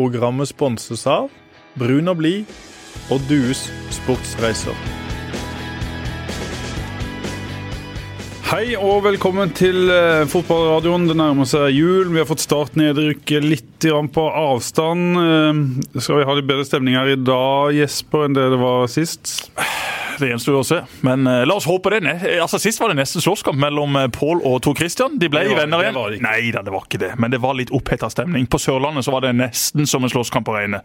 Programmet sponses av Brun og blid og Dues sportsreiser. Hei og velkommen til eh, fotballradioen. Det nærmer seg jul. Vi har fått startnedrykket litt på avstand. Eh, skal vi ha litt bedre stemning her i dag, Jesper, enn det det var sist? Det gjenstår å se. Men uh, la oss håpe det. Altså Sist var det nesten slåsskamp mellom uh, Pål og Tor Christian. De ble Det var- venner det igjen. var det. Nei da, det var ikke det. Men det var litt oppheta stemning. På Sørlandet så var det nesten som en slåsskamp å regne.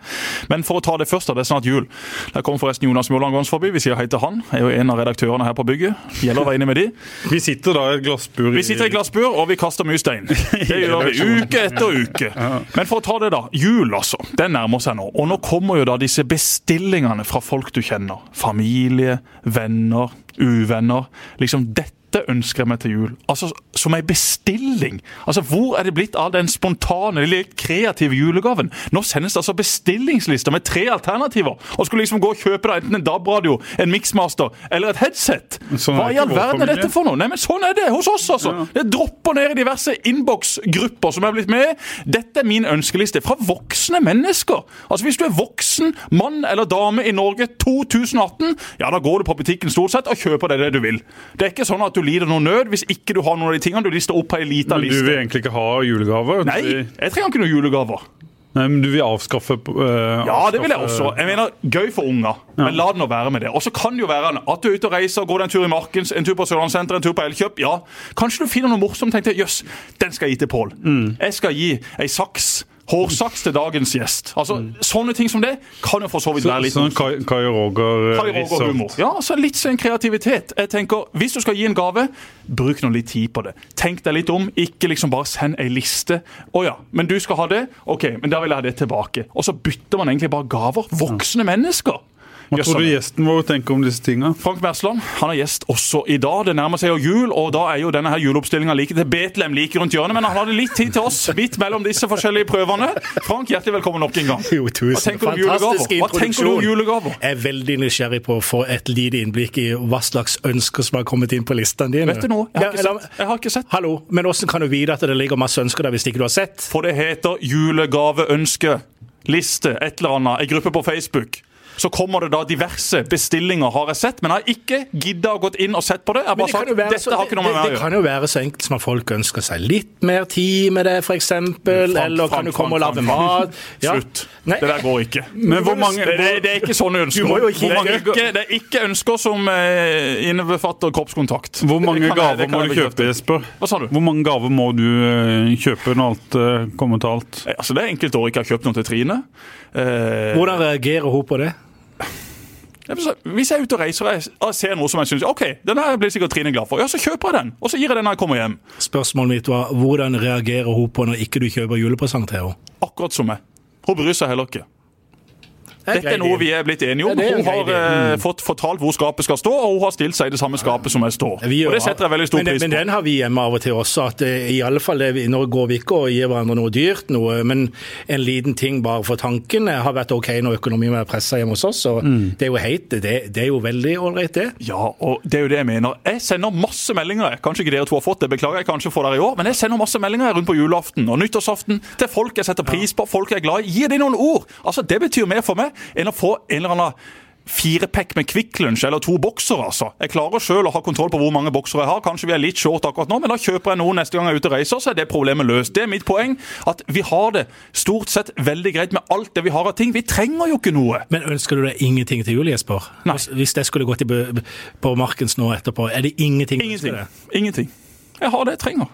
Men for å ta det først, da. Det er snart jul. Der kommer forresten Jonas Mjåland gående forbi. Vi sier hei til han. Er jo en av redaktørene her på bygget. Gjelder å være enig med de. Vi sitter da i et glassbur Vi sitter i glassbur, og vi kaster mye stein. Det gjør vi uke etter uke. Men for å ta det, da. Jul, altså. Den nærmer seg nå. Og nå kommer jo da disse bestillingene fra folk du kjenner. Familie, venner, uvenner. Liksom dette ønsker jeg meg til jul. Altså Som ei bestilling. Altså Hvor er det blitt av den spontane, lille kreative julegaven? Nå sendes det altså bestillingslister med tre alternativer. Og skulle liksom gå og kjøpe deg enten en DAB-radio, en Mixmaster eller et headset. Sånn Hva i all verden er dette for noe? Nei, men Sånn er det hos oss, altså. Det dropper ned i diverse innboksgrupper som er blitt med. Dette er min ønskeliste fra voksne mennesker. Altså Hvis du er voksen mann eller dame i Norge 2018, ja da går du på butikken stort sett og kjøper deg det du vil. Det er ikke sånn at du lider noe nød hvis ikke du har noen av de tingene du lister opp på ei lita Men du vil egentlig ikke ha julegave? Nei, jeg trenger ikke noen julegaver. Nei, men du vil avskaffe eh, Ja, det vil jeg også. Jeg mener, Gøy for unger, men la det nå være med det. Og så kan det jo være at du er ute og reiser, går en tur i Markens, en tur på Sørlandssenteret, en tur på Elkjøp. Ja, kanskje du finner noe morsomt. Tenkte jøss, den skal jeg gi til Pål. Jeg skal gi ei saks. Hårsaks til dagens gjest. Altså, Sånne ting som det kan jo for så vidt være litt sånn Kai, Kai Roger eh, humor. Ja, altså litt sånn kreativitet. Jeg tenker, Hvis du skal gi en gave, bruk nå litt tid på det. Tenk deg litt om. Ikke liksom bare send ei liste. Å ja, men du skal ha det? OK, men da vil jeg ha det tilbake. Og så bytter man egentlig bare gaver. Voksne mennesker. Hva tror du gjesten vår tenker om disse tinga? Frank Mersland han er gjest også i dag. Det nærmer seg jo jul, og da er jo denne her juleoppstillinga like til Betlehem like rundt hjørnet. Men han hadde litt tid til oss midt mellom disse forskjellige prøvene. Frank, hjertelig velkommen nok en gang. Jo, tusen. Hva tenker du om julegaver? Fantastisk Hva tenker du om julegaver? Jeg er veldig nysgjerrig på å få et lite innblikk i hva slags ønsker som har kommet inn på listene dine. Vet du noe? Jeg har ikke Ja, eller- sett. Jeg har ikke sett. Hallo, men hvordan kan du vite at det ligger masse ønsker der hvis ikke du har sett? For det heter julegaveønske. Liste, et eller annet, ei gruppe på Facebook. Så kommer det da diverse bestillinger, har jeg sett. Men jeg har ikke gidda å gå inn og sett på det. Jeg har Men bare sagt, dette har ikke noe med det, meg å det kan jo være så enkelt som at folk ønsker seg litt mer tid med det, f.eks. Eller kan du komme og lage mat? Ja. Slutt. Nei. Det der går ikke. Men hvor mange Det, det, det er ikke sånne ønsker. Du må jo ikke- Hvor mange, ikke, det er ikke ønsker som eh, innebefatter kroppskontakt. Hvor mange kan jeg- gaver må du kjøpe, Jesper? Hva sa du? Hvor mange gaver må du eh, kjøpe når alt eh, kommer til alt? Eh, Altså, det er enkelte år ikke har kjøpt noe til Trine. Eh, Hvordan reagerer hun på det? Hvis jeg er ute og reiser og og jeg ser noe som jeg syns OK, den her blir sikkert Trine glad for, ja, så kjøper jeg den. Og så gir jeg den når jeg kommer hjem. Spørsmålet mitt var hvordan reagerer hun på når ikke du kjøper julepresang til henne? Akkurat som meg. Hun bryr seg heller ikke. Dette er noe vi er blitt enige om. Hun har eh, fått fortalt hvor skapet skal stå, og hun har stilt seg i det samme skapet som jeg står. Vi Og det setter jeg veldig stor men, pris Men den har vi hjemme av og til også. at eh, i alle fall det, vi- Nå går vi ikke og gir hverandre noe dyrt, noe, men en liten ting bare for tanken eh, har vært OK når økonomien er pressa hjemme hos oss. og Mm. Det er jo heit, det, det er jo veldig ålreit, det. Ja, og det er jo det jeg mener. Jeg sender masse meldinger. Kanskje ikke dere to har fått det, beklager jeg kanskje for dere i år, men jeg sender masse meldinger rundt på julaften og nyttårsaften til folk jeg setter pris på, folk jeg er glad i. Gi dem noen ord? Altså, Det betyr mer for meg enn å få en eller annen firepack med Kvikk Lunsj eller to boksere. altså. Jeg klarer sjøl å ha kontroll på hvor mange boksere jeg har. Kanskje vi er litt short akkurat nå, men da kjøper jeg noen neste gang jeg er ute og reiser, så er det problemet løst. Det er mitt poeng. At vi har det stort sett veldig greit med alt det vi har av ting. Vi trenger jo ikke noe. Men ønsker du deg ingenting til jul, Jesper? Nei. Hvis det skulle gått på Markens nå etterpå, er det ingenting? Ingenting. Ingenting. Jeg har det jeg trenger.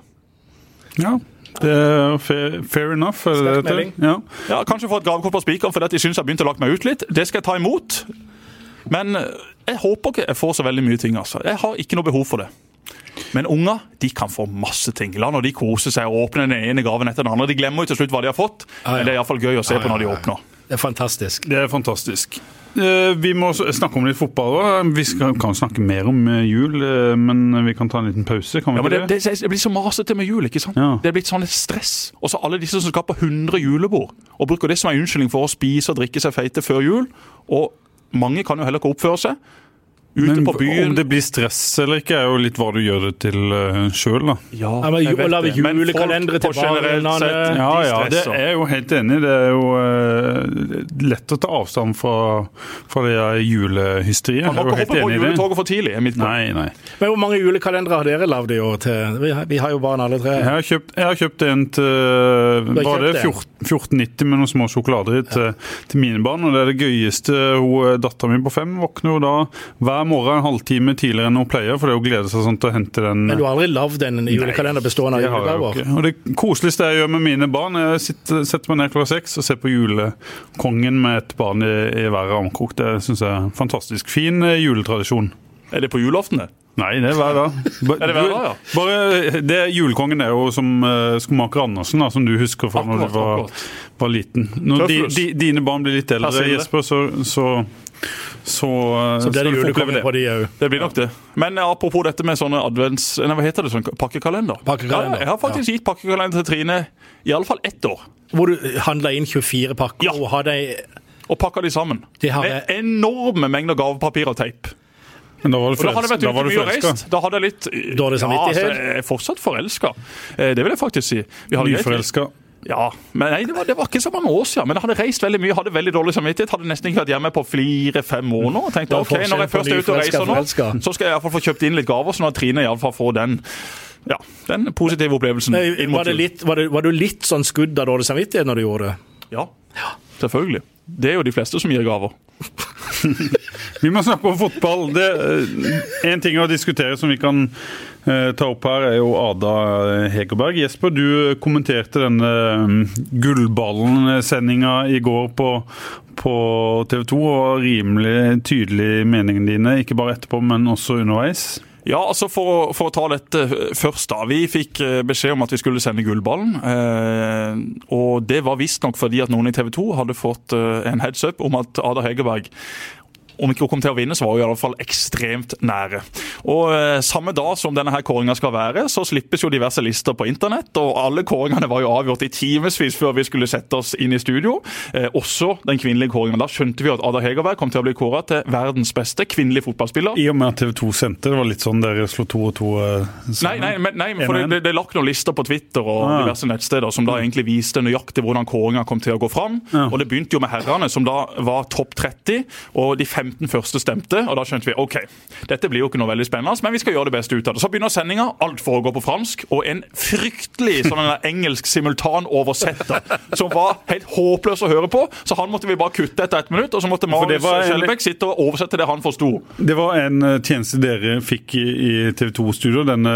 Ja, det er fair, fair enough. Er det Sterk det melding. Ja. Ja, Kanskje få et gavekort på spikeren fordi jeg syns jeg har begynt å lage meg ut litt. Det skal jeg ta imot. Men eh, jeg håper ikke jeg får så veldig mye ting. altså. Jeg har ikke noe behov for det. Men unger de kan få masse ting. La når de koser seg og åpner den ene gaven etter den andre. De glemmer jo til slutt hva de har fått, men det er iallfall gøy å se på når de Ja, ja, ja. åpner. Det er fantastisk. Det er fantastisk. Eh, Vi må snakke om litt fotball òg. Vi skal, kan snakke mer om eh, jul, eh, men vi kan ta en liten pause. Kan vi Ja, men ikke det, det? det, det blir så masete med jul. ikke sant? Ja. Det er blitt sånn et stress. Og så alle disse som skal på 100 julebord og bruker det som en unnskyldning for å spise og drikke seg feite før jul. Og mange kan jo heller ikke oppføre seg. Ute Men på byen. om det blir stress eller ikke, er jo litt hva du gjør det til uh, sjøl. Ja, Ja, men å lage julekalendere til barna, Ja, de ja, det er jeg jo helt enig. Det er jo uh, lett å ta avstand fra, fra det julehysteriet. Man må ikke hoppe på juletoget for tidlig. er mitt. Nei, nei. Men hvor mange julekalendere har dere lagd i år? til? Vi har, vi har jo barn alle tre. Jeg har kjøpt, jeg har kjøpt en til Var det 14,90 med noen små sjokolader til, til mine barn. Og det er det gøyeste. Hun, Dattera mi på fem våkner jo da hver morgen en halvtime tidligere enn hun pleier, for det er jo glede seg sånn til å hente den Men du har aldri lagd en julekalender bestående av julegaver? Og det koseligste jeg gjør med mine barn, er å sette meg ned klokka seks og se på Julekongen med et barn i, i hver armkrok. Det syns jeg er en fantastisk fin eh, juletradisjon. Er det på julaften? det? Nei, det er hver dag. Bare, Er det hver dag, ja? Bare, det Julekongen er jo som uh, skomaker Andersen, da, som du husker fra når du var, var liten. Når di, di, dine barn blir litt eldre, Jesper, så, så, så, uh, Så blir det du julekonge det. på de òg. Det blir nok det. Men eh, apropos dette med sånne advents... Nei, hva heter det? Sånn pakkekalender? Pakkekalender, Ja, jeg har faktisk gitt pakkekalender til Trine i alle fall ett år. Hvor du handla inn 24 pakker Ja. og har de Og pakka de sammen. De har Med enorme mengder gavepapir og teip. Men da var du forelska. Da var du forelska. Da hadde jeg litt Dårlig samvittighet? Ja, altså, jeg er fortsatt forelska. Det vil jeg faktisk si. Nyforelska. Ja, men nei, det var, det var ikke så mange år siden. Men jeg hadde reist veldig mye, hadde veldig dårlig samvittighet. Hadde nesten ikke vært hjemme på flere-fem måneder. Og tenkte ok, når jeg først er ute og reiser nå, så skal jeg i hvert fall få kjøpt inn litt gaver, sånn at Trine i alle fall får den, ja, den positive opplevelsen. Nei, var, det litt, var, det, var du litt sånn skudd av dårlig samvittighet når du gjorde det? Ja, selvfølgelig. Det er jo de fleste som gir gaver. Vi må snakke om fotball. Det, eh, en ting å diskutere som vi kan eh, ta opp her, er jo Ada Hegerberg. Jesper, du kommenterte denne eh, gullballen-sendinga i går på, på TV 2, og rimelig tydelig meningene dine, ikke bare etterpå, men også underveis. Ja, altså for, å- for å ta dette først da. Vi fikk eh, beskjed om at vi skulle sende Gullballen. Eh, og det var visstnok fordi at noen i TV 2 hadde fått eh, en heads up om at Ada Hegerberg om ikke hun kom til å vinne, så var hun i alle fall ekstremt nære. Og eh, Samme dag som denne her kåringa skal være, så slippes jo diverse lister på internett. og Alle kåringene var jo avgjort i timevis før vi skulle sette oss inn i studio. Eh, også den kvinnelige kåringen. Da skjønte vi at Ada Hegerberg kom til å bli kåra til verdens beste kvinnelige fotballspiller. I og med at TV 2 sendte, det var litt sånn dere slo to og to sammen? Nei, nei, men, nei, for det, det, det lagt noen lister på Twitter og Ah. diverse nettsteder som da egentlig viste nøyaktig hvordan kåringa kom til å gå fram. Ja. Og Det begynte jo med herrene, som da var topp 30, og de 15 første stemte. og Da skjønte vi ok, dette blir jo ikke noe veldig spennende, men vi skal gjøre det beste ut av det. Så begynner sendinga, alt foregår på fransk, og en fryktelig sånn en engelsk simultanoversetter som var helt håpløs å høre på. Så han måtte vi bare kutte etter ett minutt, og så måtte Marius Skjelbæk sitte og oversette det han forsto. Det var en eh, tjeneste dere fikk i, TV 2-studio, denne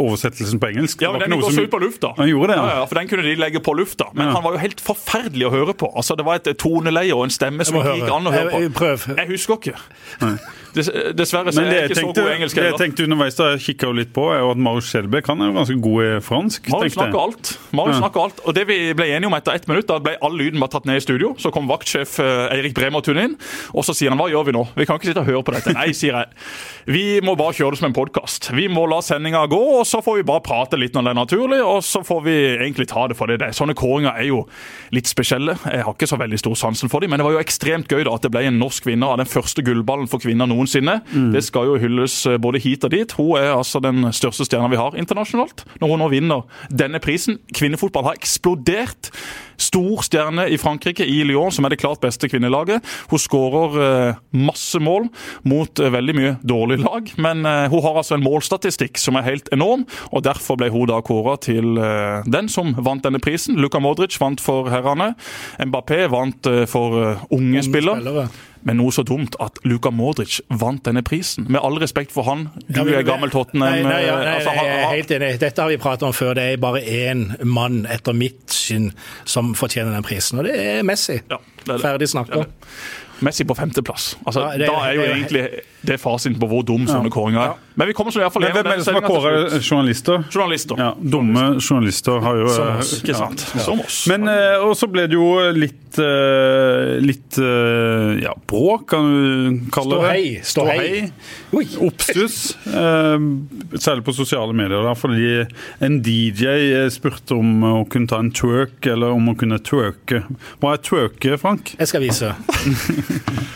oversettelsen på engelsk. Ja, men Den gikk også ut på lufta. Han gjorde det, ja. ja. ja, for Den kunne de legge på lufta. Men Ja. han var jo helt forferdelig å høre på. Altså, Det var et toneleie og en stemme som gikk an å høre. høre på. Jeg- Prøv. Jeg husker ikke. Dess, dessverre så Men er det jeg jeg ikke så god engelsk det jeg tenkte underveis da jeg kikka litt på, er at Marius Skjelbæk han er jo ganske god i fransk. Marius tenkte snakker alt. Marius Ja. snakker alt. Og det vi ble enige om etter ett minutt, da ble all lyden bare tatt ned i studio. Så kom vaktsjef eh, Eirik Bremertun inn, og så sier han hva gjør vi nå? Vi kan ikke sitte og høre på dette. Nei, sier jeg. Vi må bare kjøre det som en podkast. Vi må la sendinga gå, og så får vi bare prate litt når det er naturlig, og så får vi egentlig ta det for det det er. Sånne kåringer er jo litt spesielle. Jeg har ikke så veldig stor sansen for dem, men det var jo ekstremt gøy da at det ble en norsk vinner av den første gullballen for kvinner noensinne. Det skal jo hylles eh, både hit og dit. Hun er altså den største stjerna vi har internasjonalt. Når hun nå vinner denne prisen. Kvinnefotball har eksplodert. Stor stjerne i Frankrike, i Lyon, som er det klart beste kvinnelaget. Hun skårer eh, masse mål mot eh, veldig mye dårlig lag, men hun har altså en målstatistikk som er helt enorm, og derfor ble hun da kåra til den som vant denne prisen. Luka Modric vant for herrene. Mbappé vant for unge, unge spillere. Men noe så dumt at Luka Modric vant denne prisen. Med all respekt for han. Du er gammel Tottenham. Nei, nei, ja, eh, nei, altså, han- jeg er helt enig. Dette har vi pratet om før. Det er bare én mann, etter mitt syn, som fortjener den prisen, og det er Messi. Ja, det er det. Ferdig snakka. Messi på femteplass. Altså, Ja, det da er jo det er- fasiten på hvor dum sånne kåringer er. Men vi kommer så i hvert fall Men hvem er det som har kåra journalister? Journalister. Ja, Dumme journalister har jo Som eh, oss, Ikke sant? Som oss. Men eh, Og så ble det jo litt eh, Litt eh, ja, bråk, kan du kalle det. Stå hei. Stå hei. Oppstuss. eh, særlig på sosiale medier, da, fordi en DJ spurte om å kunne ta en twerk, eller om å kunne twerke. Hva er twerke, Frank? Jeg skal vise.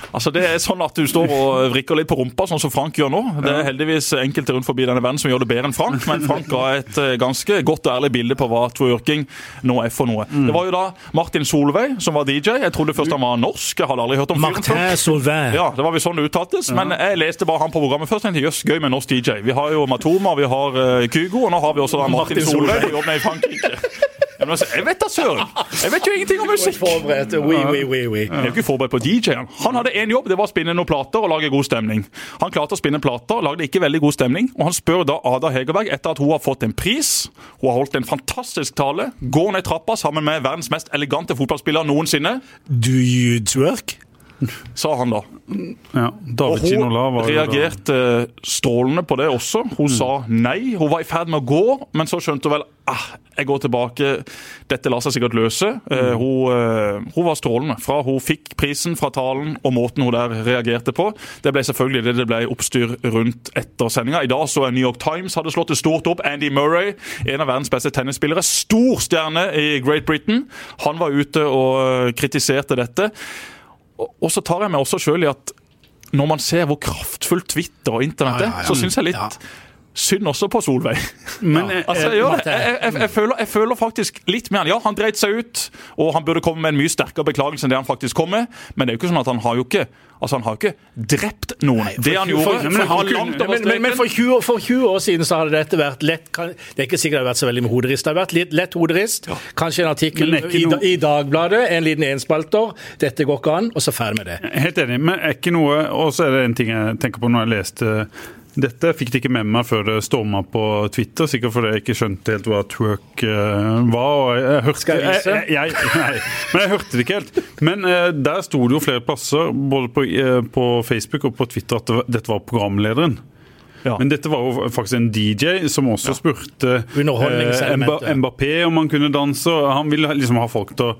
Altså Det er sånn at du står og vrikker litt på rumpa, sånn som Frank gjør nå. Det er heldigvis enkelte rundt forbi denne verden som gjør det bedre enn Frank, men Frank ga et eh, ganske godt og ærlig bilde på hva twerking nå er for noe. Mm. Det var jo da Martin Solveig som var DJ. Jeg trodde først han var norsk. Jeg hadde aldri hørt om. Martin Solveig. Ja, det var vel sånn det uttates. Men jeg leste bare han på programmet først. tenkte Jøss, gøy med norsk DJ. Vi har jo Matoma, vi har uh, Kygo, og nå har vi også Martin, Martin Solveig. Solveig. men altså, jeg vet da søren! Jeg vet jo ingenting om musikk. Forberedt. Oui, oui, oui, oui. Jeg er jo ikke forberedt på DJ-en. Han hadde én jobb, det var å spinne noen plater og lage god stemning. Han klarte å spinne plater, lagde ikke veldig god stemning, og han spør da Ada Hegerberg, etter at hun har fått en pris, hun har holdt en fantastisk tale, går ned trappa sammen med verdens mest elegante fotballspiller noensinne, Do you twerk? Sa han da. Ja, Og hun reagerte strålende på det også. Hun sa nei. Hun var i ferd med å gå, men så skjønte hun vel ah, jeg går tilbake. Dette lar seg sikkert løse. Eh, hun, uh, hun var strålende. Fra hun fikk prisen fra talen og måten hun der reagerte på. Det ble selvfølgelig det det ble oppstyr rundt etter sendinga. I dag så er New York Times hadde slått det stort opp. Andy Murray, en av verdens beste tennisspillere. Stor stjerne i Great Britain. Han var ute og eh, kritiserte dette. Og, så tar jeg meg også sjøl i at når man ser hvor kraftfullt Twitter og internett er, så syns jeg litt. Synd også på Solveig. Men ja. Altså, jeg, gjør det. Jeg, jeg, jeg, føler, jeg føler faktisk litt med han. Ja, han dreit seg ut, og han burde komme med en mye sterkere beklagelse enn det han faktisk kom med. Men det er jo ikke sånn at han har jo ikke Altså, han har jo ikke drept noen. det han gjorde, for- men han langt over Men, men, men for, 20, år- for 20 år siden så hadde dette vært lett kan- Det er ikke sikkert det har vært så veldig med hoderist. Det har vært litt lett hoderist. Kanskje en artikkel i, noe- i Dagbladet, en liten enspalter. Dette går ikke an, og så ferdig med det. Helt enig, men er ikke noe Og så er det en ting jeg tenker på når jeg leste dette. Fikk de ikke med meg før det storma på Twitter, sikkert fordi jeg ikke skjønte helt hva twerk eh, var. og jeg, jeg hørte, Skal jeg vise? Jeg, nei, men jeg hørte det ikke helt. Men uh, der sto det jo flere plasser, både på, uh, på Facebook og på Twitter, at det, dette var programlederen. Ja. Men dette var jo faktisk en DJ som også spurte eh, Mbappé om han kunne danse. Han ville liksom ha folk til å,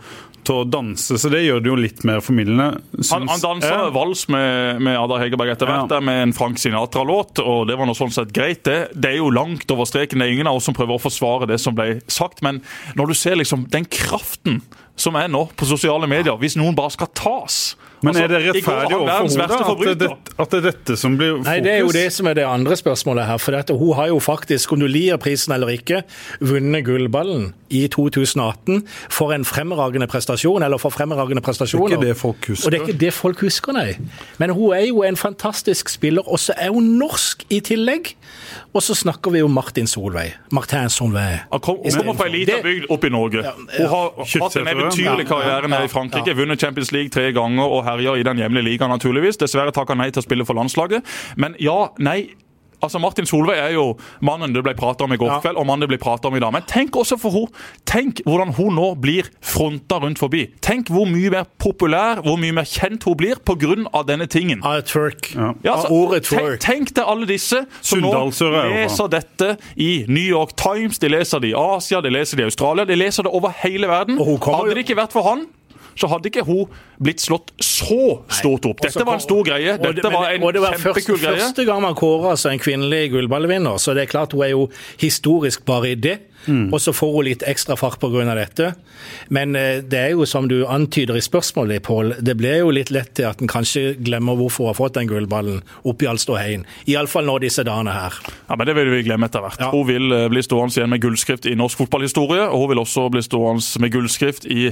til å danse, så det gjør det jo litt mer formidlende. Han, han dansa ja. vals med, med Ada Hegerberg etter hvert, Ja. der med en Frank Sinatra-låt, og det var noe sånn sett greit. Det, det er jo langt over streken. Det er ingen av oss som prøver å forsvare det som ble sagt, men når du ser liksom den kraften som er nå på sosiale medier, hvis noen bare skal tas Men Altså, er det rettferdig overfor henne at, det- at det er dette som blir fokus? Nei, Det er jo det som er det andre spørsmålet her. For dette, hun har jo faktisk, om du liker prisen eller ikke, vunnet gullballen i 2018 for en fremragende prestasjon, eller for fremragende prestasjoner. Det er ikke det folk husker. Og det er ikke det folk husker, nei. Men hun er jo en fantastisk spiller, og så er hun norsk i tillegg. Og så snakker vi om Martin Solveig. Martin Solveig. Han kom, kommer fra ei lita bygd opp i Norge. Hun har hatt en eventyrlig karriere nede i Frankrike. Vunnet Champions League tre ganger og herjer i den hjemlige ligaen, naturligvis. Dessverre takka nei til å spille for landslaget. Men ja, nei. Altså Martin Solveig er jo mannen det ble prata om i går Ja. kveld, og mannen det ble prata om i dag. Men tenk også for hun, tenk hvordan hun nå blir fronta rundt forbi. Tenk hvor mye mer populær, hvor mye mer kjent hun blir pga. denne tingen. Ah, twerk. Ja. Ja, Ah, altså, ordet tenk, twerk. tenk til alle disse som nå er leser dette i New York Times, de leser det i Asia, de leser det i Australia, de leser det over hele verden. Hadde det ikke vært for han, så hadde ikke hun blitt slått så stort opp. Dette var en stor greie. det- Dette var en det var første, greie. Første gang man kårer altså en kvinnelig gullballvinner, så det er klart hun er jo historisk bare i det. Mm. Og så får hun litt ekstra fart pga. dette. Men eh, det er jo som du antyder i spørsmålet, Pål, det blir jo litt lett til at en kanskje glemmer hvorfor hun har fått den gullballen oppi all ståheien. Iallfall nå disse dagene her. Ja, men Det vil vi glemme etter hvert. Ja. Hun vil eh, bli stående igjen med gullskrift i norsk fotballhistorie. Og hun vil også bli stående med gullskrift i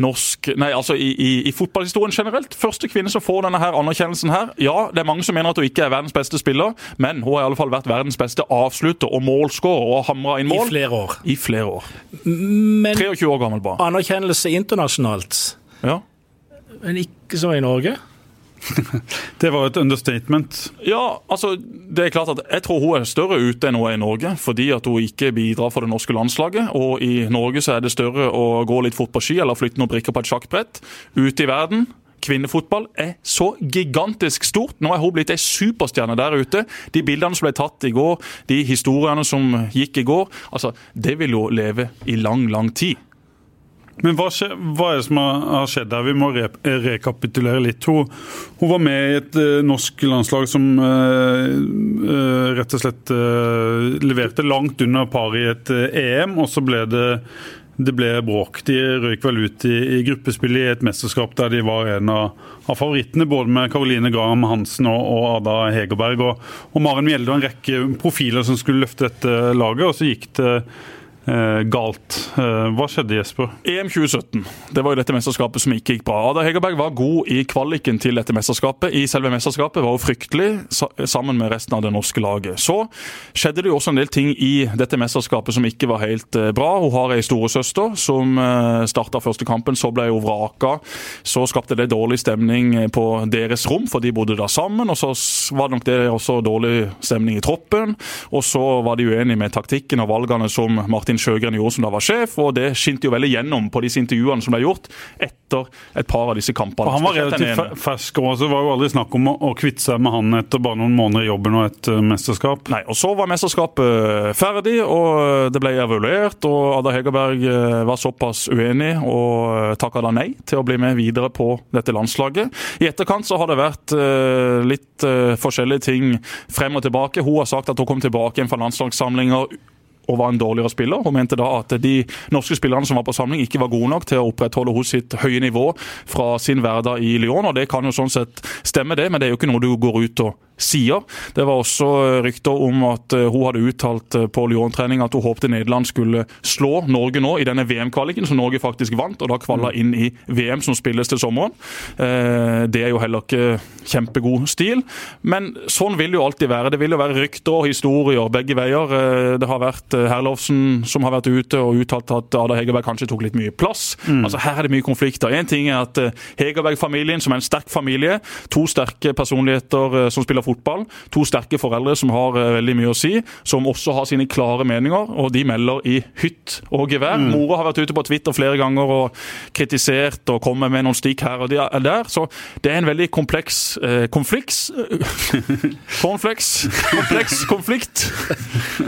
norsk Nei, altså i, i, i fotballhistorien generelt. Første kvinne som får denne her anerkjennelsen her. Ja, det er mange som mener at hun ikke er verdens beste spiller, men hun har i alle fall vært verdens beste avslutter og målskårer og har hamra inn I flere år. I flere år. Men 23 år gammel bare. anerkjennelse internasjonalt, Ja. men ikke så i Norge? Det var et understatement. Ja, altså, det er klart at Jeg tror hun er større ute enn hun er i Norge, fordi at hun ikke bidrar for det norske landslaget. Og i Norge så er det større å gå litt fort på ski eller flytte noen brikker på et sjakkbrett. Ute i verden Kvinnefotball er så gigantisk stort. Nå er hun blitt ei superstjerne der ute. De bildene som ble tatt i går, de historiene som gikk i går, altså, det vil jo leve i lang, lang tid. Men hva, skje, hva er det som har skjedd der? Vi må re rekapitulere litt. Hun, hun var med i et uh, norsk landslag som uh, uh, rett og slett leverte langt under par i et EM, og så ble det det ble bråk. De røyk vel ut i, i gruppespillet i et mesterskap der de var en av, av favorittene, både med Caroline Graham Hansen og, og Ada Hegerberg. Og, og Maren Mjelde og en rekke profiler som skulle løfte dette laget, og så gikk det galt. Eh, hva skjedde, Jesper? EM 2017. Det var jo dette mesterskapet som ikke gikk bra. Ada Hegerberg var god i kvaliken til dette mesterskapet. I selve mesterskapet var hun fryktelig, sammen med resten av det norske laget. Så skjedde det jo også en del ting i dette mesterskapet som ikke var helt eh, bra. Hun har ei storesøster som eh, starta første kampen, så ble hun vraka. Så skapte det dårlig stemning på deres rom, for de bodde da sammen. Og så var det nok det også dårlig stemning i troppen. Og så var de uenige med taktikken og valgene som Martin Sjøgren gjorde som da var sjef, og det skinte jo veldig gjennom på disse intervjuene som ble gjort etter et par av disse kampene. Han var relativt fersk òg, så det var jo aldri snakk om å kvitte seg med han etter bare noen måneder i jobben og et uh, mesterskap. Nei, og så var mesterskapet eh, ferdig, og det ble evaluert, og Ada Hegerberg eh, var såpass uenig og takka da nei til å bli med videre på dette landslaget. I etterkant så har det vært litt forskjellige ting frem og tilbake. Hun har sagt at hun kom tilbake igjen fra landslagssamlinger og var en dårligere spiller. Hun mente da at de norske spillerne som var på samling ikke var gode nok til å opprettholde hos sitt høye nivå fra sin hverdag i Lyon. og Det kan jo sånn sett stemme, det, men det er jo ikke noe du går ut og sier. Det var også rykter om at eh, hun hadde uttalt eh, på Lyon-trening at hun håpte Nederland skulle slå Norge nå i denne VM-kvaliken, som Norge faktisk vant, og da kvala mm. inn i VM som spilles til sommeren. Eh, det er jo heller ikke kjempegod stil, men sånn vil det jo alltid være. Det vil jo være rykter og historier begge veier. Det har vært Herlovsen som har vært ute og uttalt at Ada Hegerberg kanskje tok litt mye plass. Mm. Altså Her er det mye konflikter. En ting er at Hegerberg-familien, som er en sterk familie, to sterke personligheter som spiller fotball, fotball. To sterke foreldre som har uh, veldig mye å si, som også har sine klare meninger, og de melder i hytt og gevær. Mm. Mora har vært ute på Twitter flere ganger og kritisert og kommet med noen stikk her og der. Så det er en veldig kompleks uh, konflikt Cornflakes. Kompleks konflikt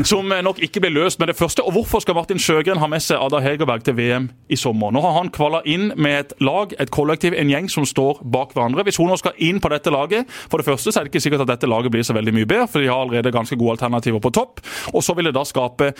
som nok ikke blir løst med det første. Og hvorfor skal Martin Sjøgren ha med seg Ada Hegerberg til VM i sommer? Nå har han kvala inn med et lag, et kollektiv, en gjeng som står bak hverandre. Hvis hun nå skal inn på dette laget, for det første så er det ikke sikkert at dette laget blir så veldig mye bedre, for de har allerede ganske gode alternativer på topp. Og så vil det da skape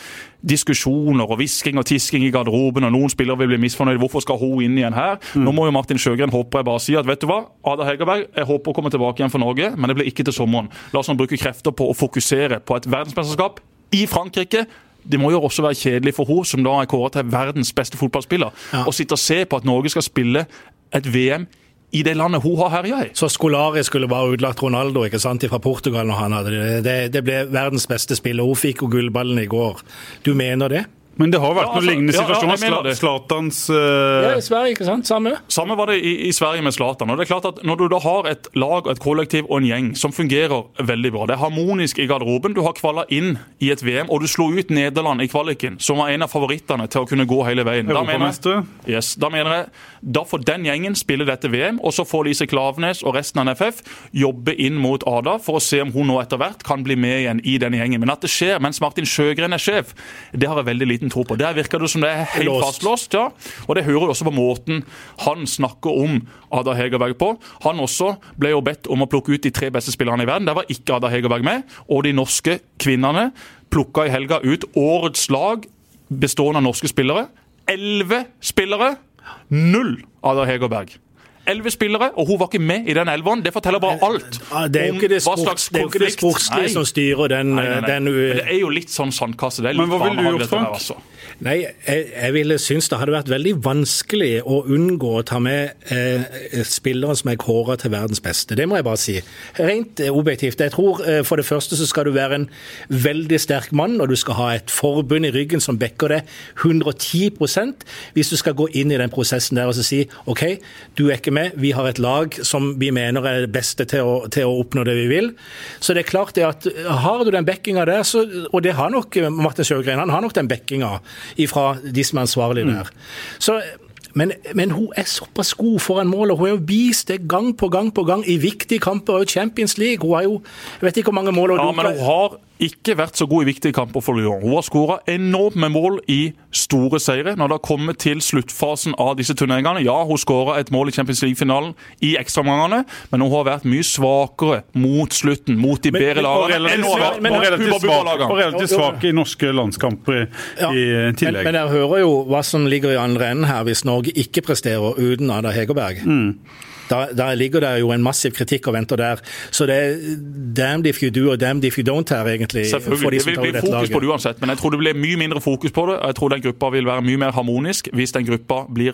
diskusjoner og hvisking og tisking i garderoben, og noen spillere vil bli misfornøyd. Hvorfor skal hun inn igjen her? Mm. Nå må jo Martin Sjøgren håper jeg bare si at vet du hva, Ada Hegerberg, jeg håper å komme tilbake igjen for Norge, men det blir ikke til sommeren. La oss nå bruke krefter på å fokusere på et verdensmesterskap i Frankrike. Det må jo også være kjedelig for henne, som da er kåret til verdens beste fotballspiller, ja. sitte og se på at Norge skal spille et VM i det landet hun har herja i. Så Scolari skulle bare utlagt Ronaldo ikke sant, fra Portugal når han hadde det. Det, det ble verdens beste spiller. Hun fikk jo gullballen i går. Du mener det? Men det har vært ja, altså, noen lignende situasjoner. Ja, Zlatans uh... Ja, i Sverige, ikke sant? Samme? Samme var det i, i Sverige med Zlatan. Og det er klart at Når du da har et lag, et kollektiv og en gjeng som fungerer veldig bra, det er harmonisk i garderoben, du har kvala inn i et VM, og du slo ut Nederland i kvaliken, som var en av favorittene til å kunne gå hele veien. Da mener, jeg, yes, da mener jeg da får den gjengen spille dette VM, og så får Lise Klavenes og resten av NFF jobbe inn mot Ada for å se om hun nå etter hvert kan bli med igjen i denne gjengen. Men at det skjer mens Martin Sjøgren er sjef, det har jeg veldig liten tro på. Der virker det som det er helt Låst. fastlåst. ja. Og det hører du også på måten han snakker om Ada Hegerberg på. Han også ble jo bedt om å plukke ut de tre beste spillerne i verden. Der var ikke Ada Hegerberg med. Og de norske kvinnene plukka i helga ut årets lag bestående av norske spillere. Elleve spillere, null Ada Hegerberg elleve spillere, og hun var ikke med i den elveren. Det forteller bare alt det om hva slags konflikt Det er jo ikke det sportslige som styrer den, nei, nei, nei. den Men Det er jo litt sånn sandkasse. Det er litt Men hva ville du gjort, Frank? Altså. Nei, jeg, jeg ville synes det hadde vært veldig vanskelig å unngå å ta med eh, spillere som er kåra til verdens beste. Det må jeg bare si. Rent eh, objektivt. Jeg tror eh, for det første så skal du være en veldig sterk mann, og du skal ha et forbund i ryggen som backer deg 110% hvis du skal gå inn i den prosessen der og si OK, du er ikke med. Vi har et lag som vi mener er det beste til å, til å oppnå det vi vil. Så det er klart det at har du den backinga der, så, og det har nok Martin Sjøgren, han har nok den backinga fra de som er ansvarlige der. Så men, men, hun er såpass god foran mål, og hun har jo vist det gang på gang på gang i viktige kamper. og Champions League. Hun har jo jeg vet ikke hvor mange mål hun ja, men hun har ikke vært så god i viktige kamper for Lyon. Hun har skåra enormt med mål i store seire. Når det har kommet til sluttfasen av disse turneringene Ja, hun skåra et mål i Champions League-finalen i ekstraomgangene, men hun har vært mye svakere mot slutten, mot de bedre lagene. og relativt svak- i norske landskamper i, Ja, i tillegg. men dere hører jo hva som ligger i andre enden her, hvis Norge ikke presterer uten Ada Hegerberg. Mm. Da, der ligger det jo en massiv kritikk og venter der. Så det er damned if you do og damned if you don't her, egentlig. Selvfølgelig. de Det vil bli fokus fokus på det uansett, men jeg tror det blir mye mindre fokus på det. og Jeg tror den gruppa vil være mye mer harmonisk hvis den gruppa blir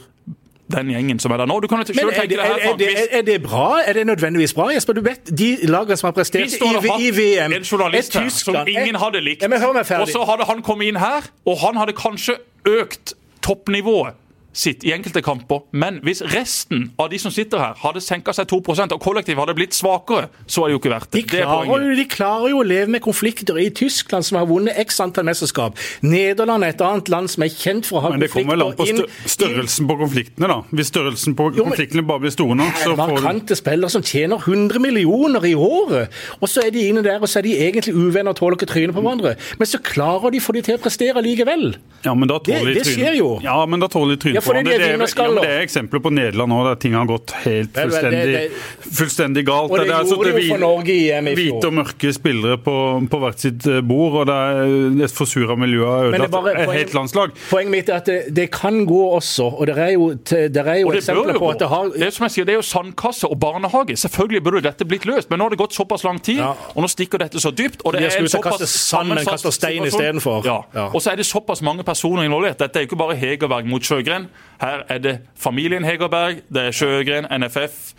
den gjengen som er der nå. Du kan jo selv tenke det, deg her, er, det, er det bra? Er det nødvendigvis bra, Jesper? Du vet, De lagene som har prestert i, i VM, en journalist er her som ingen hadde likt, Ja, og så hadde han kommet inn her, og han hadde kanskje økt toppnivået sitt i enkelte kamper, men hvis resten av de som sitter her, hadde senka seg 2 og kollektivet hadde blitt svakere, så er det jo ikke verdt De det. Det er klarer, poenget. jo, de klarer jo å leve med konflikter i Tyskland, som har vunnet x antall mesterskap. Nederland er et annet land som er kjent for å ha konflikter. Men det kommer vel an på størrelsen på konfliktene, da. Hvis størrelsen på Jo, men- konfliktene bare blir store nok, så får du Markante spillere som tjener 100 millioner i året. Og så er de inne der, og så er de egentlig uvenner og tåler ikke trynet på hverandre. Men så klarer de, å få de til å prestere likevel. Ja, men da tåler Det- de det trynet. skjer jo. Ja, men da tåler de trynet fordi de er. Det, vinnerskaller. ja, det er eksempler på Nederland òg, der ting har gått helt fullstendig, det- fullstendig galt. Og det er gjorde de det jo for Norge i EM i fjor. Hvite og mørke spillere på, på hvert sitt eh, bord, og det er et forsura miljø har det ødelagt et helt landslag. Poenget mitt er at det, det kan gå også, og det er jo, det er jo Og det eksempler jo på at det har. Det er som jeg sier, det er jo sandkasse og barnehage. Selvfølgelig burde dette blitt løst, men nå har det gått såpass lang tid, Ja. og nå stikker dette så dypt. og det De er en såpass sammensatt stein situasjon. istedenfor. Ja. Ja. Og så er det såpass mange personer involvert. Dette er jo ikke bare Hegerberg mot Sjøgren. Her er det familien Hegerberg, det er Sjøgren, NFF,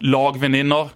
lagvenninner.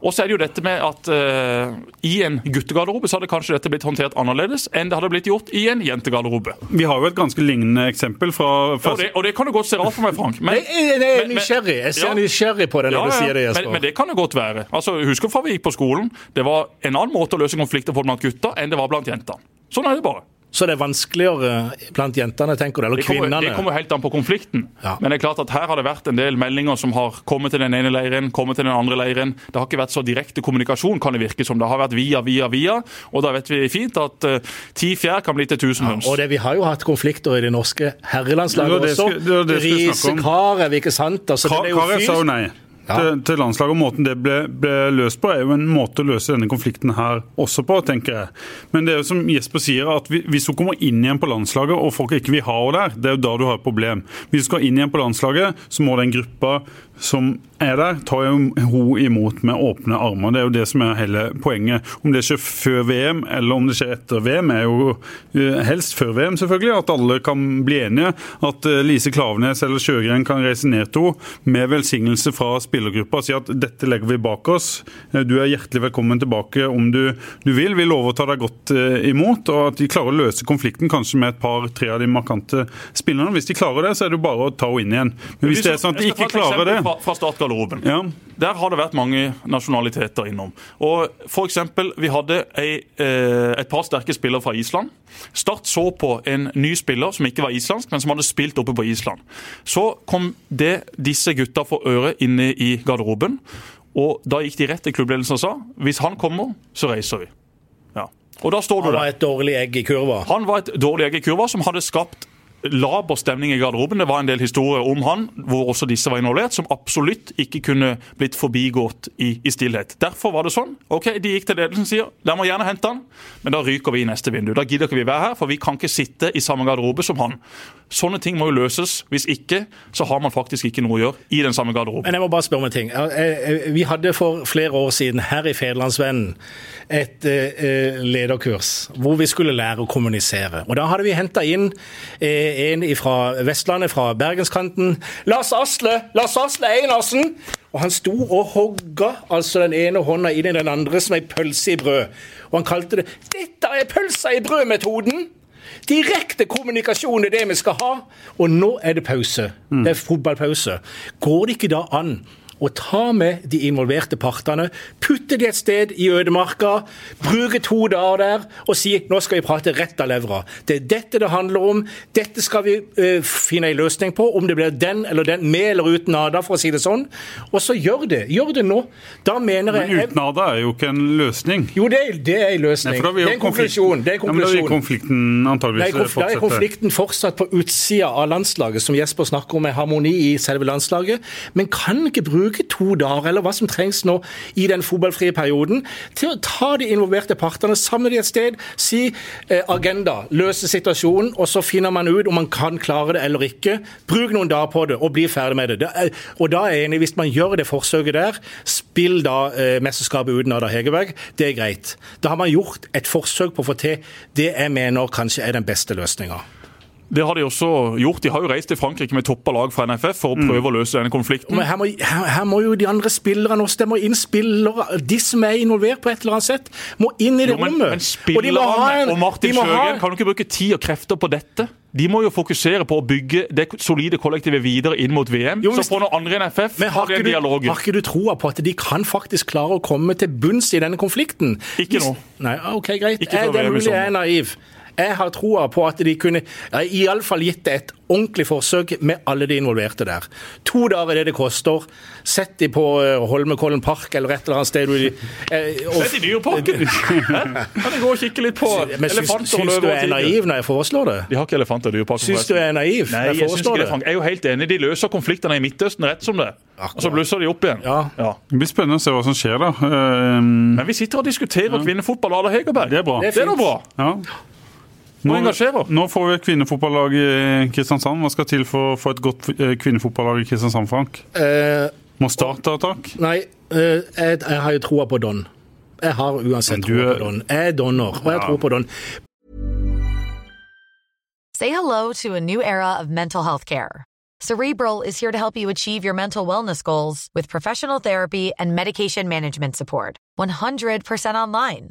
Og så er det jo dette med at uh, i en guttegarderobe så hadde kanskje dette blitt håndtert annerledes enn det hadde blitt gjort i en jentegarderobe. Vi har jo et ganske lignende eksempel fra, fra Og det, og det kan du godt se rart for meg, Frank. Men, Jeg er- er men- men- nysgjerrig. Jeg ser Ja. nysgjerrig på det når Ja, du sier det, Jesper. men det kan det godt være. Altså, husker fra vi gikk på skolen, det var en annen måte å løse konflikter på blant gutter enn det var blant jenter. Sånn er det bare. Så det er vanskeligere blant jentene, tenker du, eller Det kommer, kvinnene? det kommer helt an på konflikten. Ja. Men det er klart at her har det vært en del meldinger som har kommet til den ene leiren, kommet til den andre leiren. Det har ikke vært så direkte kommunikasjon, kan det virke som. Det har vært via, via, via. Og da vet vi fint at eh, ti fjær kan bli til tusen høns. Og det, Vi har jo hatt konflikter i det norske herrelandslaget Det det også. Riise Karev, ikke sant? Altså, Ka- Karev sa jo nei Ja. til, til landslaget. og Måten det ble, ble løst på, er jo en måte å løse denne konflikten her også på, tenker jeg. Men det er jo som Jesper sier, at hvis hun kommer inn igjen på landslaget, og folk ikke vil ha henne der, det er jo da du har et problem. Hvis du skal inn igjen på landslaget, så må den gruppa som er der, tar jo hun imot med åpne armer. Det er jo det som er hele poenget. Om det skjer før VM eller om det skjer etter VM, er jo eh, helst før VM, selvfølgelig. At alle kan bli enige. At eh, Lise Klaveness eller Sjøgren kan reise ned til henne med velsignelse fra spillergruppa og si at dette legger vi bak oss. Eh, Du er hjertelig velkommen tilbake om du, du vil. Vi lover å ta deg godt imot. Og at de klarer å løse konflikten kanskje med et par-tre av de markante spillerne. Hvis de klarer det, så er det jo bare å ta henne inn igjen. Men hvis det er sånn at de ikke klarer det Fra, fra startgarderoben. ja. Der har det vært mange nasjonaliteter innom. Og for eksempel, Vi hadde ei, eh, et par sterke spillere fra Island. Start så på en ny spiller som ikke var islandsk, men som hadde spilt oppe på Island. Så kom det disse gutta for øre inne i garderoben. Og Da gikk de rett til klubbledelsen og sa hvis han kommer, så reiser vi. Ja. Og da står du Han var et dårlig egg i kurva. Han var et dårlig egg i kurva som hadde skapt laber stemning i garderoben. Det var en del historier om han, hvor også disse var involvert, som absolutt ikke kunne blitt forbigått i, i stillhet. Derfor var det sånn. Ok, De gikk til ledelsen og sier dere må gjerne hente han, men da ryker vi i neste vindu. Da gidder ikke vi være her, for vi kan ikke sitte i samme garderobe som han. Sånne ting må jo løses. Hvis ikke, så har man faktisk ikke noe å gjøre i den samme garderoben. Men jeg må bare spørre om en ting. Vi hadde for flere år siden her i Federlandsvennen et eh, lederkurs hvor vi skulle lære å kommunisere. Og Da hadde vi henta inn eh, en fra Vestlandet, fra bergenskanten. Lars Asle! Lars Asle Einarsen! Og Han sto og hogga altså den ene hånda inn i den andre som ei pølse i brød. Og han kalte det 'Dette er pølsa i brød-metoden'! Direkte kommunikasjon er det vi skal ha. Og nå er det pause. Det er fotballpause. Går det ikke da an å ta med de involverte partene, putte de et sted i ødemarka, bruke to dager der og si nå skal vi prate rett av levra. Det er dette det handler om. Dette skal vi uh, finne en løsning på, om det blir den eller den, med eller uten ADA, for å si det sånn. Og så gjør det. Gjør det nå. Da mener jeg Men uten ADA er jo ikke en løsning. Jo, det er, det er en løsning. Nei, det er en konklusjon. Det er konklusjon. Ja, men da vil konflikten antageligvis fortsette. Da er konflikten fortsatt på utsida av landslaget, som Jesper snakker om, med harmoni i selve landslaget. Men kan ikke bruke to dager, eller hva som trengs nå i den fotballfrie perioden, til å ta de involverte partene, samle de et sted, si eh, agenda, løse situasjonen, og så finner man ut om man kan klare det eller ikke. Bruk noen dager på det, og bli ferdig med det. det er, og da er jeg enig, hvis man gjør det forsøket der, spill da eh, mesterskapet uten Ada Hegerberg. Det er greit. Da har man gjort et forsøk på å få til det jeg mener kanskje er den beste løsninga. Det har de også gjort. De har jo reist til Frankrike med toppa lag fra NFF for å mm. prøve mm. å løse denne konflikten. Men her må, her, her må, jo de andre spillerne også, det må inn spillere. De som er involvert på et eller annet sett, må inn i det jo, men, rommet. Men spillerne og, en, og Martin Sjøgren ha... kan jo ikke bruke tid og krefter på dette? De må jo fokusere på å bygge det solide kollektivet videre inn mot VM. Jo, så får noen andre NFF men har ikke, du, har ikke du troa på at de kan faktisk klare å komme til bunns i denne konflikten? Ikke nå. Nei, ok, greit. Er det mulig jeg er naiv? Jeg har troa på at de kunne ja, iallfall gitt det et ordentlig forsøk med alle de involverte der. To dager er det det koster. Sett de på uh, Holmenkollen park eller et eller annet sted. Sett uh, Sett i Dyreparken! kan jeg gå og kikke litt på Men elefanter syns, syns du jeg er naiv når jeg foreslår det? De har ikke elefanter i Dyreparken. Syns du jeg er naiv Nei, jeg, jeg, ikke det. Jeg er jo helt enig. De løser konfliktene i Midtøsten rett som det. Akkurat. Og så blusser de opp igjen. Ja. Ja. Det blir spennende å se hva som skjer, da. Um, Men vi sitter og diskuterer ja. kvinnefotball à la Hegerberg. Det er bra. Det er, det er bra. Ja. Nå, nå, får vi et kvinnefotballag i Kristiansand. Hva skal til for å få et godt eh, kvinnefotballag i Kristiansand, Frank? Eh, Må Start takk? Nei, eh, jeg, jeg, har jo troa på Don. Jeg har uansett troa på Don. Jeg er donner, og jeg ja. tror på Don. Say hello to a new era of mental health care. Cerebral is here to help you achieve your mental wellness goals with professional therapy and medication management support. 100% online.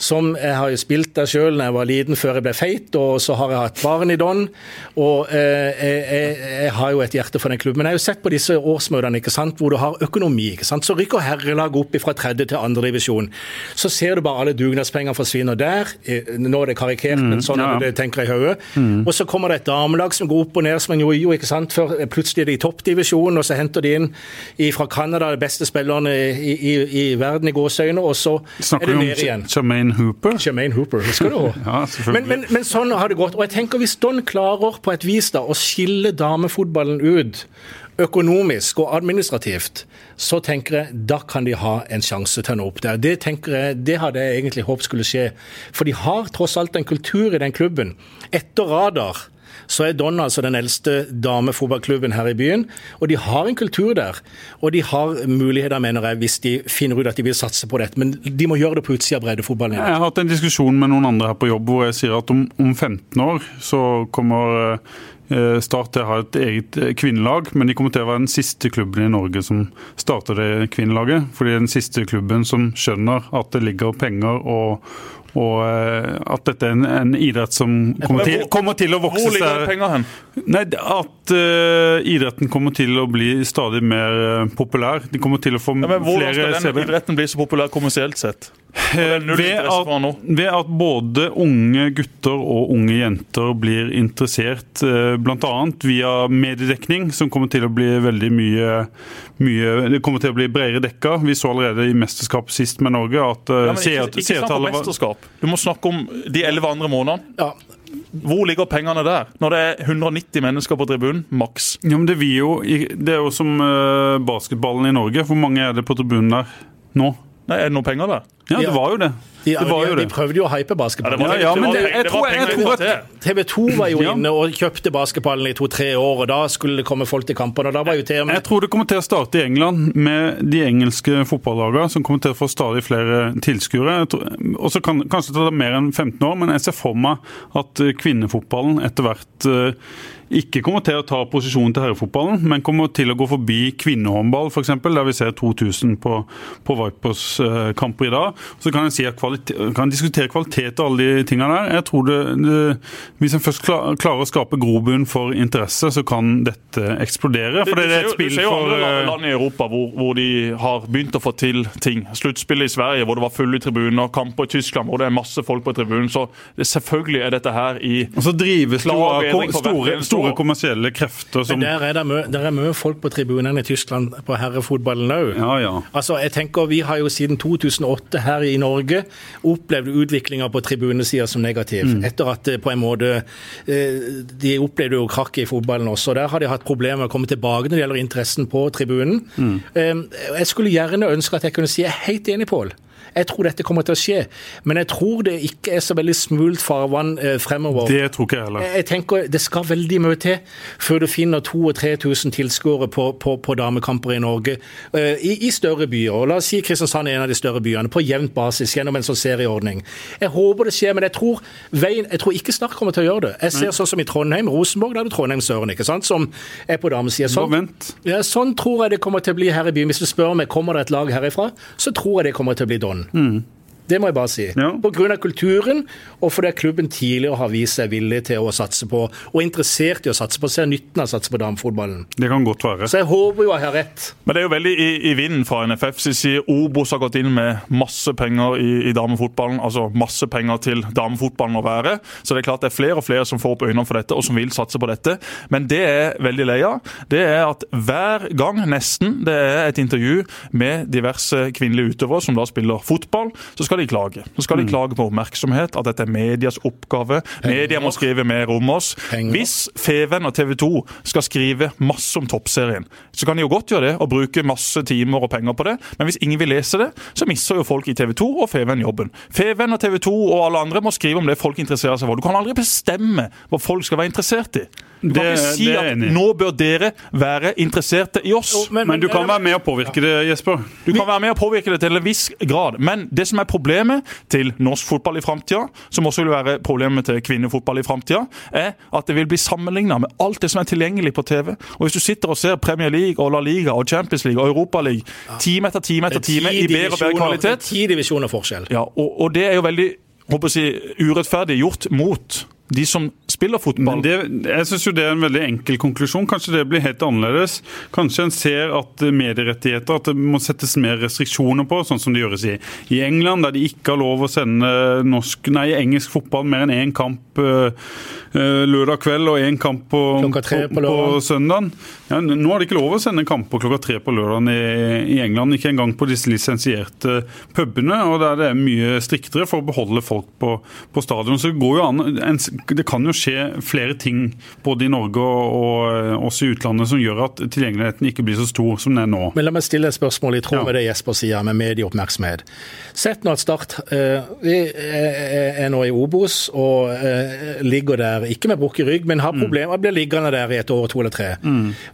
Som jeg har jo spilt der sjøl da jeg var liten, før jeg ble feit. Og så har jeg hatt barn i Don. Og eh, jeg, jeg, har jo et hjerte for den klubben. Men jeg har jo sett på disse årsmøtene ikke sant, hvor du har økonomi. ikke sant, Så rykker herrelaget opp fra tredje til andre divisjon. Så ser du bare alle dugnadspengene forsvinner der. Nå er det karikert, mm, men sånn er det, tenker jeg i hodet. Mm. Og så kommer det et damelag som går opp og ned som en jojo. ikke sant, Før plutselig er de i toppdivisjonen, og så henter de inn fra Canada de beste spillerne i, i, i verden i gåseøyne, og så Snakker er det ned igjen. Jermaine Hooper. Jermaine Hooper, husker du? ja, men, men, men, sånn har det gått. Og jeg tenker Hvis Don klarer på et vis da å skille damefotballen ut økonomisk og administrativt, så tenker jeg da kan de ha en sjanse til å nå opp der. Det tenker jeg, det hadde jeg egentlig håpet skulle skje. For de har tross alt en kultur i den klubben. Etter Radar så er Don altså den eldste damefotballklubben her i byen. Og de har en kultur der. Og de har muligheter, mener jeg, hvis de finner ut at de vil satse på dette. Men de må gjøre det på utsida av breddefotballen. Jeg har hatt en diskusjon med noen andre her på jobb hvor jeg sier at om, om 15 år så kommer eh, Start til å ha et eget eh, kvinnelag, men de kommer til å være den siste klubben i Norge som starter det kvinnelaget. Fordi den siste klubben som skjønner at det ligger penger og, og eh, at dette er en, en idrett som kommer til, kommer til, å vokse seg Hvor ligger penger hen? Nei, At uh, idretten kommer til å bli stadig mer uh, populær. De kommer til å få ja, men Hvordan skal den idretten bli så populær kommersielt sett? Ved at, ved at, både unge gutter og unge jenter blir interessert, eh, bl.a. via mediedekning, som kommer til å bli veldig mye, mye Det kommer til å bli bredere dekka. Vi så allerede i mesterskapet sist med Norge at eh, ja, Ikke, ikke mesterskap. Du må snakke om de elleve andre månedene. Ja, Hvor ligger pengene der? Når det er 190 mennesker på tribunen, maks. Ja, men det, vil jo, det er jo som uh, basketballen i Norge. Hvor mange er det på tribunen der nå? Nei, Er det noe penger der? Ja, det var jo det. De, jo de prøvde jo å hype basketballen. Ja, ja, men det, jeg tror, jeg tror at TV 2 var jo inne og kjøpte basketballen i to-tre år, og da skulle det komme folk til kampene. og da var jo til Jeg tror det kommer til å starte i England med de engelske fotballagene, som kommer til å få stadig flere tilskuere. Jeg Og så kan kanskje det ta mer enn 15 år, men jeg ser for meg at eh, kvinnefotballen etter hvert eh, ikke kommer til å ta posisjonen til herrefotballen, men kommer til å gå forbi kvinnehåndball, f.eks., der vi ser 2000 på, på Vipers eh, i dag. Så kan jeg si at kan diskutere kvalitet og alle de tingene der. Jeg tror det, det Hvis en først klar, klarer å skape grobunn for interesse, så kan dette eksplodere. For det er et Du ser jo andre eh, land i Europa hvor, hvor de har begynt å få til ting. Sluttspillet i Sverige hvor det var fulle tribuner, kamper i Tyskland hvor det er masse folk på tribunen. Så det, selvfølgelig er dette her i Og så drives det av for store, store kommersielle krefter som Men der er det mye, der er folk på tribunene i Tyskland på herrefotballen òg. Ja, ja. Altså, jeg tenker Vi har jo siden 2008 her i Norge opplevd utviklinga på tribunesida som negativ. Mm. Etter at på en måte eh, De opplevde jo krakket i fotballen også. Der har de hatt problemer med å komme tilbake når det gjelder interessen på tribunen. Mm. Eh, Jeg skulle gjerne ønske at jeg kunne si jeg er helt enig, Pål. Jeg tror dette kommer til å skje, men jeg tror det ikke er så veldig smult farvann eh, fremover. Det tror ikke jeg heller. Jeg tenker Det skal veldig mye til før du finner 2000-3000 tilskuere på, på, på damekamper i Norge. eh, i, I større byer. og La oss si Kristiansand er en av de større byene. På jevnt basis gjennom en sånn serieordning. Jeg håper det skjer, men jeg tror, veien, jeg tror ikke Start kommer til å gjøre det. Jeg ser sånn som i Trondheim. Rosenborg, da er det Trondheim-Søren, ikke sant, som er på damesida. Sånn, ja, sånn tror jeg det kommer til å bli her i byen. Hvis du spør meg kommer det et lag herifra, så tror jeg det kommer til å bli Don. Hmm. Mm. Det må jeg bare si. Ja. Av kulturen, og fordi klubben tidligere har vist seg villig til å satse på, og interessert i å satse på, ser nytten av å satse på damefotballen. Det kan godt være. Så jeg håper jo jeg har rett. Men det er jo veldig i, i vinden fra NFF. sin side. Obos har gått inn med masse penger i, i damefotballen. Altså masse penger til damefotballen å være. Så det er klart det er flere og flere som får opp øynene for dette, og som vil satse på dette. Men det er veldig lei av, det er at hver gang nesten det er et intervju med diverse kvinnelige utøvere som da spiller fotball, så skal de klage. Så skal de klage på oppmerksomhet, at dette er medias oppgave. Media må skrive mer om oss. Hvis Feven og TV 2 skal skrive masse om toppserien, så kan de jo godt gjøre det og bruke masse timer og penger på det, men hvis ingen vil lese det, så mister jo folk i TV 2 og Feven jobben. Feven og TV 2 og alle andre må skrive om det folk interesserer seg for. Du kan aldri bestemme hva folk skal være interessert i. Du kan Det- ikke si at nå bør dere være interesserte i oss. Men du kan være med å påvirke det, Jesper. Du kan være med å påvirke det til en viss grad, men det som er problemet til norsk fotball i framtida, som også vil være problemet til kvinnefotball i framtida, er at det vil bli sammenligna med alt det som er tilgjengelig på TV. Og Hvis du sitter og ser Premier League og La Liga og Champions League og Europa League time etter time etter time i bedre og bedre kvalitet, Ti divisjoner forskjell. ja, og, og det er jo veldig håper jeg, urettferdig gjort mot de som spiller fotball. Men det, jeg synes jo det er en veldig enkel konklusjon. Kanskje det blir helt annerledes. Kanskje en ser at medierettigheter at det må settes mer restriksjoner på, sånn som det gjøres i, i England, der de ikke har lov å sende norsk, nei, engelsk fotball mer enn én kamp øh, lørdag kveld og én kamp på, på på, søndagen. Ja, nå har de ikke lov å sende kamper klokka tre på lørdagen i, i England. Ikke engang på disse lisensierte pubene, og der det er mye striktere for å beholde folk på, på stadion. Så det går jo an en, Det kan jo skje flere ting både i Norge og, og også i utlandet som gjør at tilgjengeligheten ikke blir så stor som den er nå. Men la meg stille et spørsmål i tråd med det Jesper sier, med medieoppmerksomhet. Sett nå at Start eh, er nå i Obos og eh, ligger der, ikke med brukket rygg, men har problemer, blir liggende der i et år, to eller tre.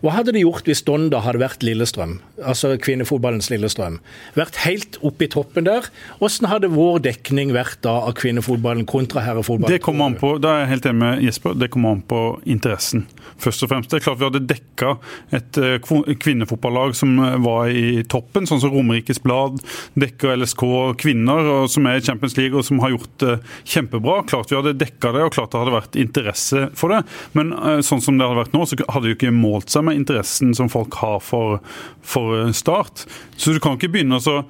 Hva hadde de gjort hvis Donda hadde vært Lillestrøm, altså kvinnefotballens Lillestrøm? Vært helt oppe i toppen der? Hvordan hadde vår dekning vært da av kvinnefotballen kontra herrefotballen? Det kommer an på, da er jeg helt enig med Jesper, det kommer an på interessen. Først og fremst. Det er klart Vi hadde dekka et eh, kvinnefotballag som eh, var i toppen, sånn som Romerikes Blad, dekker LSK kvinner, og som er i Champions League og som har gjort det kjempebra. Klart vi hadde dekka det, og klart det hadde vært interesse for det. Men eh, sånn som det hadde vært nå, så hadde jo ikke målt seg med interessen som folk har for, for eh, Start. Så du kan ikke begynne å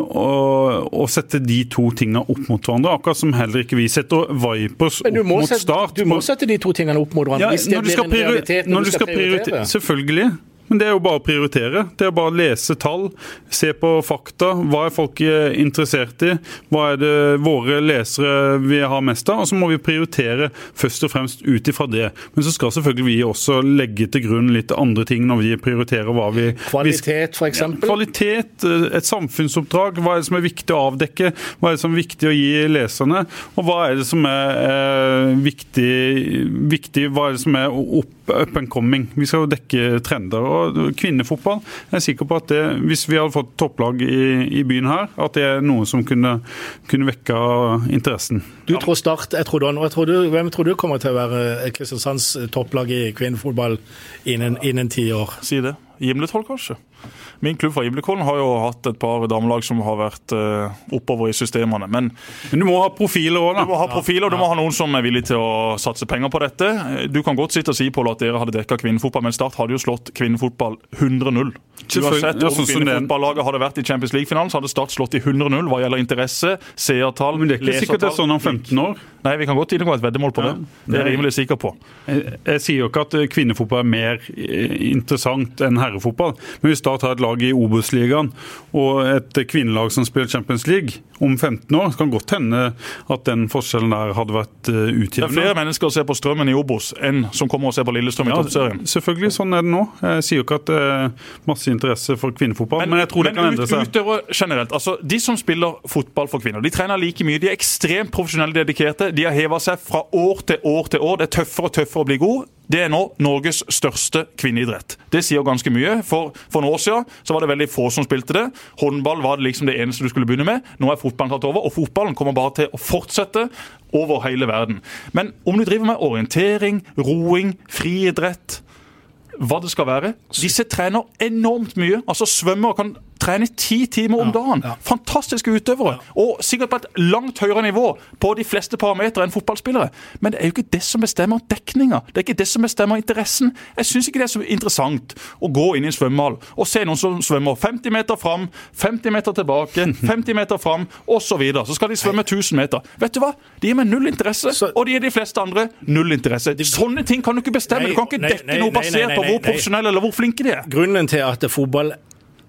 å, sette de to tingene opp mot hverandre. Akkurat som heller ikke vi setter Vipers opp mot Start. du må sette de to tingene opp mot hverandre ja, hvis det blir en realitet når du skal prioritere. Selvfølgelig. Men det er jo bare å prioritere. Det er bare å lese tall, se på fakta. Hva er folk eh, interessert i? Hva er det våre lesere vil ha mest av? Og så må vi prioritere først og fremst ut ifra det. Men så skal selvfølgelig vi også legge til grunn litt andre ting når vi prioriterer hva vi Kvalitet, f.eks.? Ja, kvalitet, eh, et samfunnsoppdrag. Hva er det som er viktig å avdekke? Hva er det som er viktig å gi leserne? Og hva er det som er eh, viktig, viktig, Hva er det som er up and coming? Vi skal jo dekke trender og kvinnefotball. Jeg er sikker på at det, hvis vi hadde fått topplag i, i byen her, at det er noe som kunne, kunne vekke interessen. Du tror Start, jeg tror, jeg tror du, Hvem tror du kommer til å være Kristiansands topplag i kvinnefotball innen, innen ti år? Si det. Gimlethold, kanskje. Min klubb fra Gimlekollen har jo hatt et par damelag som har vært uh, oppover i systemene. Men, men, du må ha profiler òg, da. Du må ha profiler, du må ha noen som er villig til å satse penger på dette. Du kan godt sitte og si Paul, at dere hadde dekka kvinnefotball, men Start hadde jo slått kvinnefotball 100-0. Uansett om sånn kvinnefotballaget hadde vært i Champions League-finalen, så hadde Start slått i 100-0 hva gjelder interesse, seertall, Men det er ikke sikkert det er sånn om 15 år? Nei, vi kan godt inngå et veddemål på det. Det er jeg rimelig sikker på. Jeg, jeg sier jo ikke at kvinnefotball er mer eh, interessant enn herrefotball, men hvis Start har et lag i Obos-ligaen og et kvinnelag som spiller Champions League om 15 år, kan godt hende at den forskjellen der hadde vært utjevnet. Det er flere mennesker som ser på Strømmen i Obos enn som kommer og ser på Lillestrøm ja, toppserien. Selvfølgelig, sånn er det nå. Jeg sier jo ikke at det er masse interesse for kvinnefotball, men, men jeg tror det kan endre seg. Utøvere generelt, altså De som spiller fotball for kvinner, de trener like mye. De er ekstremt profesjonelle dedikerte. De har heva seg fra år til år til år. Det er tøffere og tøffere å bli god. Det er nå Norges største kvinneidrett. Det sier ganske mye. For, for noen år siden så var det veldig få som spilte det. Håndball var det liksom det eneste du skulle begynne med. Nå er fotballen tatt over, og fotballen kommer bare til å fortsette over hele verden. Men om du driver med orientering, roing, friidrett hva det skal være. Disse trener enormt mye. Altså Svømmer kan trene ti timer om dagen. Fantastiske utøvere. Og sikkert på et langt høyere nivå på de fleste parametere enn fotballspillere. Men det er jo ikke det som bestemmer dekninga. Det er ikke det som bestemmer interessen. Jeg syns ikke det er så interessant å gå inn i en svømmehall og se noen som svømmer 50 meter fram, 50 meter tilbake, 50 meter fram osv. Så, videre. så skal de svømme 1000 meter. Vet du hva? De gir meg null interesse, og de gir de fleste andre null interesse. Sånne ting kan du ikke bestemme. Du kan ikke dekke noe basert på hvor profesjonelle eller hvor flinke de er. Grunnen til at fotball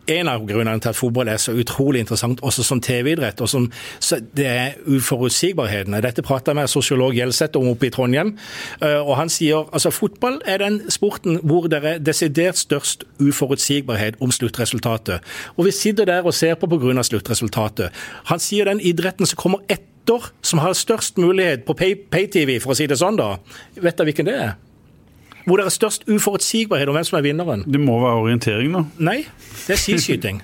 en av grunnene til at fotball er så utrolig interessant også som TV-idrett. og som, Det er uforutsigbarhetene. Dette prater jeg med sosiolog Gjelseth om oppe i Trondheim. Eh, og Han sier altså fotball er den sporten hvor det er desidert størst uforutsigbarhet om sluttresultatet. Og Vi sitter der og ser på pga. sluttresultatet. Han sier den idretten som kommer etter, som har størst mulighet på pay-TV, pay for å si det sånn, da. Vet du hvilken det er? Hvor det er størst uforutsigbarhet om hvem som er vinneren. Det må være orientering, da? Nei, det er skiskyting.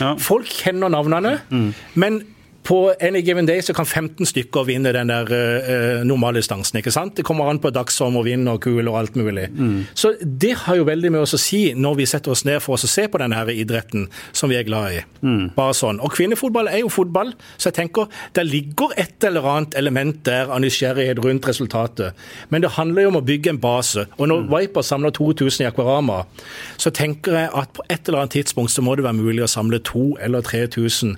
ja. Folk kjenner navnene, mm. men på any given day så kan 15 stykker vinne den der uh, normaldistansen. ikke sant? Det kommer an på dagsform og vind og kule og alt mulig. Mm. Så det har jo veldig mye å si når vi setter oss ned for oss å se på denne her idretten som vi er glad i. Mm. Bare sånn. Og kvinnefotball er jo fotball, så jeg tenker det ligger et eller annet element der av nysgjerrighet rundt resultatet. Men det handler jo om å bygge en base. Og når mm. Viper samler 2000 i Aquarama, så tenker jeg at på et eller annet tidspunkt så må det være mulig å samle 2000 eller 3000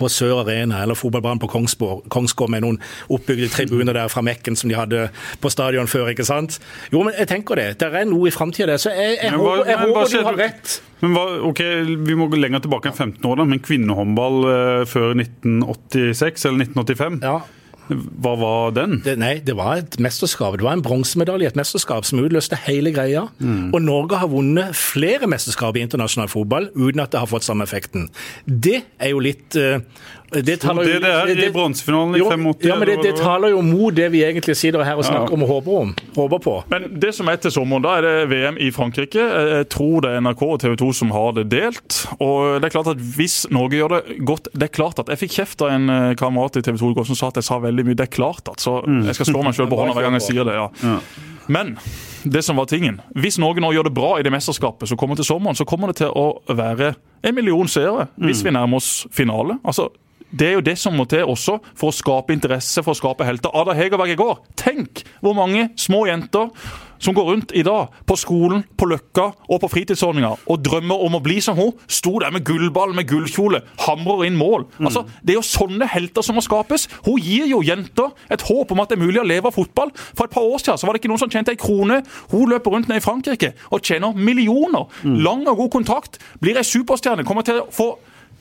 på Sør Arena eller fotballbanen på Kongsgård med noen oppbygde tribuner der fra Mekken som de hadde på stadion før. ikke sant? Jo, men jeg tenker det. Det er noe i framtida der. Så jeg, jeg, hva, håper, jeg håper du har rett. Men hva, ok, Vi må gå lenger tilbake enn 15 år, da, men kvinnehåndball eh, før 1986 eller 1985? Ja. Hva var den? Det, nei, det var et mesterskap. Det var en bronsemedalje i et mesterskap som utløste hele greia. Mm. Og Norge har vunnet flere mesterskap i internasjonal fotball uten at det har fått samme effekten. Det er jo litt uh, det, taler jo, det, det er i bronsefinalen i 85. Ja, men det, det, taler jo mot det vi egentlig sitter her og snakker ja. om og håper, om, håper på. Men det som er til sommeren, da er det VM i Frankrike. Jeg tror det er NRK og TV 2 som har det delt. Og det er klart at hvis Norge gjør det godt Det er klart at Jeg fikk kjeft av en eh, kamerat i TV 2 som sa at jeg sa veldig mye. Det er klart at. Så mm. jeg skal slå meg sjøl på hånda hver gang jeg sier det. ja. Men det som var tingen Hvis Norge nå gjør det bra i det mesterskapet som kommer til sommeren, så kommer det til å være en million seere hvis mm. vi nærmer oss finale. Altså det er jo det som må til også for å skape interesse, for å skape helter. Ada Hegerberg i går. Tenk hvor mange små jenter som går rundt i dag på skolen, på Løkka og på fritidsordninger og drømmer om å bli som hun, sto der med gullball, med gullkjole, hamrer inn mål. Altså, Det er jo sånne helter som må skapes. Hun gir jo jenter et håp om at det er mulig å leve av fotball. For et par år siden så var det ikke noen som tjente ei krone. Hun løper rundt ned i Frankrike og tjener millioner. Lang og god kontakt. Blir ei superstjerne. Kommer til å få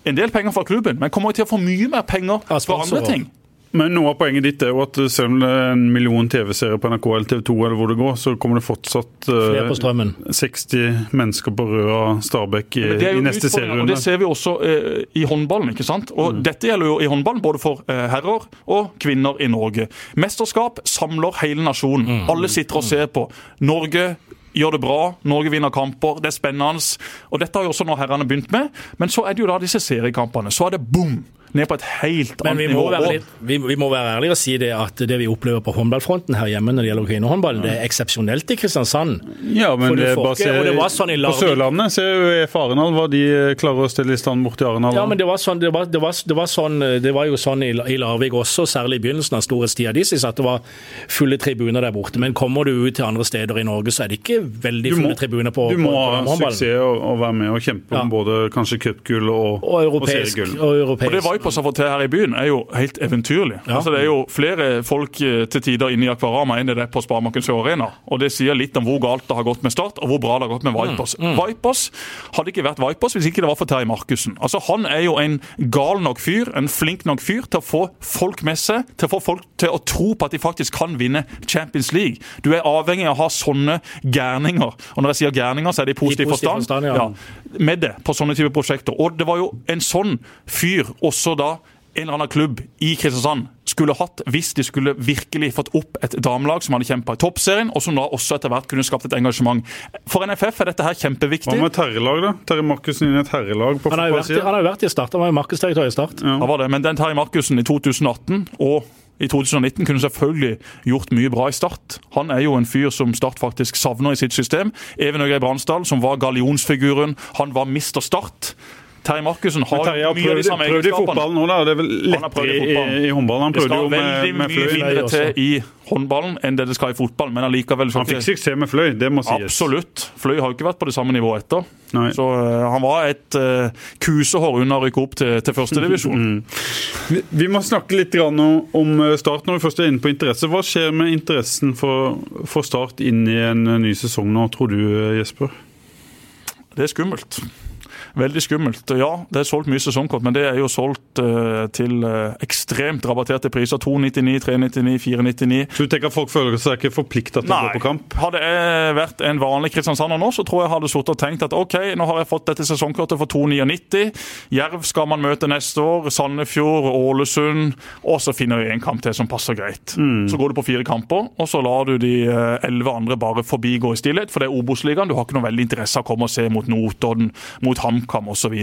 en del penger fra klubben, men kommer til å få mye mer penger Ja, fra andre ting. Men noe av poenget ditt er jo at selv om det er en million TV-serier på NRK eller TV 2, eller hvor det går, så kommer det fortsatt eh, på strømmen. 60 mennesker på Røa Stabæk i, jo i neste serierunde. Det ser vi også uh, i håndballen. ikke sant? Og Dette gjelder jo i håndballen både for uh, herrer og kvinner i Norge. Mesterskap samler hele nasjonen. Alle sitter og ser på. Norge gjør det bra, Norge vinner kamper, det er spennende. Og Dette har jo også nå herrene begynt med. Men så er det jo da disse seriekampene. Så er det boom! Ned på et helt Men vi annet nivå. være litt, vi, vi må være ærlige og si det at det vi opplever på håndballfronten her hjemme når det gjelder kvinnehåndball, det er eksepsjonelt i Kristiansand. Ja, men det er bare ikke- se, var sånn i På Larvik- Sørlandet ser jo EF Arendal hva de eh, klarer å stille i stand borti Arendal. Ja, men det var, sånn, det, var, det, var, det, var sånn, det var jo sånn i, i Larvik også, særlig i begynnelsen av storhetstida deres, at det var fulle tribuner der borte. Men kommer du ut til andre steder i Norge, så er det ikke veldig fulle tribuner på, håndballen. du må på, på ha suksess og, og være med og kjempe Ja. om både kanskje cupgull og, Og europeisk. seriegull. Og Og det det Vipers har fått til her i byen, er jo helt eventyrlig. Ja. Altså, det er jo flere folk eh, til tider inne i Akvarama enn det er på Sparemarken Arena. Og det sier litt om hvor galt det har gått med Start, og hvor bra det har gått med Vipers. Vipers hadde ikke vært Vipers hvis ikke det var for Terje Markussen. Altså, han er jo en gal nok fyr, en flink nok fyr til å få folk med seg, til å få folk til å tro på at de faktisk kan vinne Champions League. Du er avhengig av å ha sånne gærninger. Og når jeg sier gærninger, så er det i positiv, forstand. forstand, ja. Med det på sånne type prosjekter. Og det var jo en sånn fyr også da en eller annen klubb i Kristiansand skulle hatt hvis de skulle virkelig fått opp et damelag som hadde kjempa i toppserien, og som da også etter hvert kunne skapt et engasjement. For NFF er dette her kjempeviktig. Hva med et herrelag, da? Terje Markussen inn i et herrelag på i- han har jo vært i Start, han var jo markedsdirektør i Start. Ja, var det. Men den Terje Markussen i 2018 og i 2019 kunne selvfølgelig gjort mye bra i Start. Han er jo en fyr som Start faktisk savner i sitt system. Even Øgrei Bransdal, som var gallionsfiguren, han var mister Start. Terje Markussen har Terje har mye av de samme prøvd i fotballen nå, da. Det er vel lettere i i, i håndballen. Han prøvde jo med, Fløy Det skal veldig mye mindre til i håndballen enn det det skal i fotball, men allikevel Han fikk suksess med Fløy, det må sies. Absolutt. Fløy har jo ikke vært på det samme nivået etter. Nei. Så uh, han var et uh, kusehår unna å rykke opp til, til førstedivisjon. Vi, vi må snakke litt grann om, om eh, Start når vi først er inne på interesse. Hva skjer med interessen for, for Start inn i en ny sesong nå, tror du Jesper? Det er skummelt. Veldig skummelt. Ja, det er solgt mye sesongkort, men det er jo solgt uh, til uh, ekstremt rabatterte priser. 299, 399, 499. Så du tenker at folk føler seg ikke forplikta til å gå på kamp? Hadde jeg vært en vanlig kristiansander nå, så tror jeg hadde sittet og tenkt at OK, nå har jeg fått dette sesongkortet for 299. Jerv skal man møte neste år. Sandefjord, Ålesund. Og så finner vi en kamp til som passer greit. Så går du på fire kamper, og så lar du de eh, elleve andre bare forbigå i stillhet. For det er Obos-ligaen. Du har ikke noe veldig interesse av å komme og se mot Notodden, mot HamKam osv.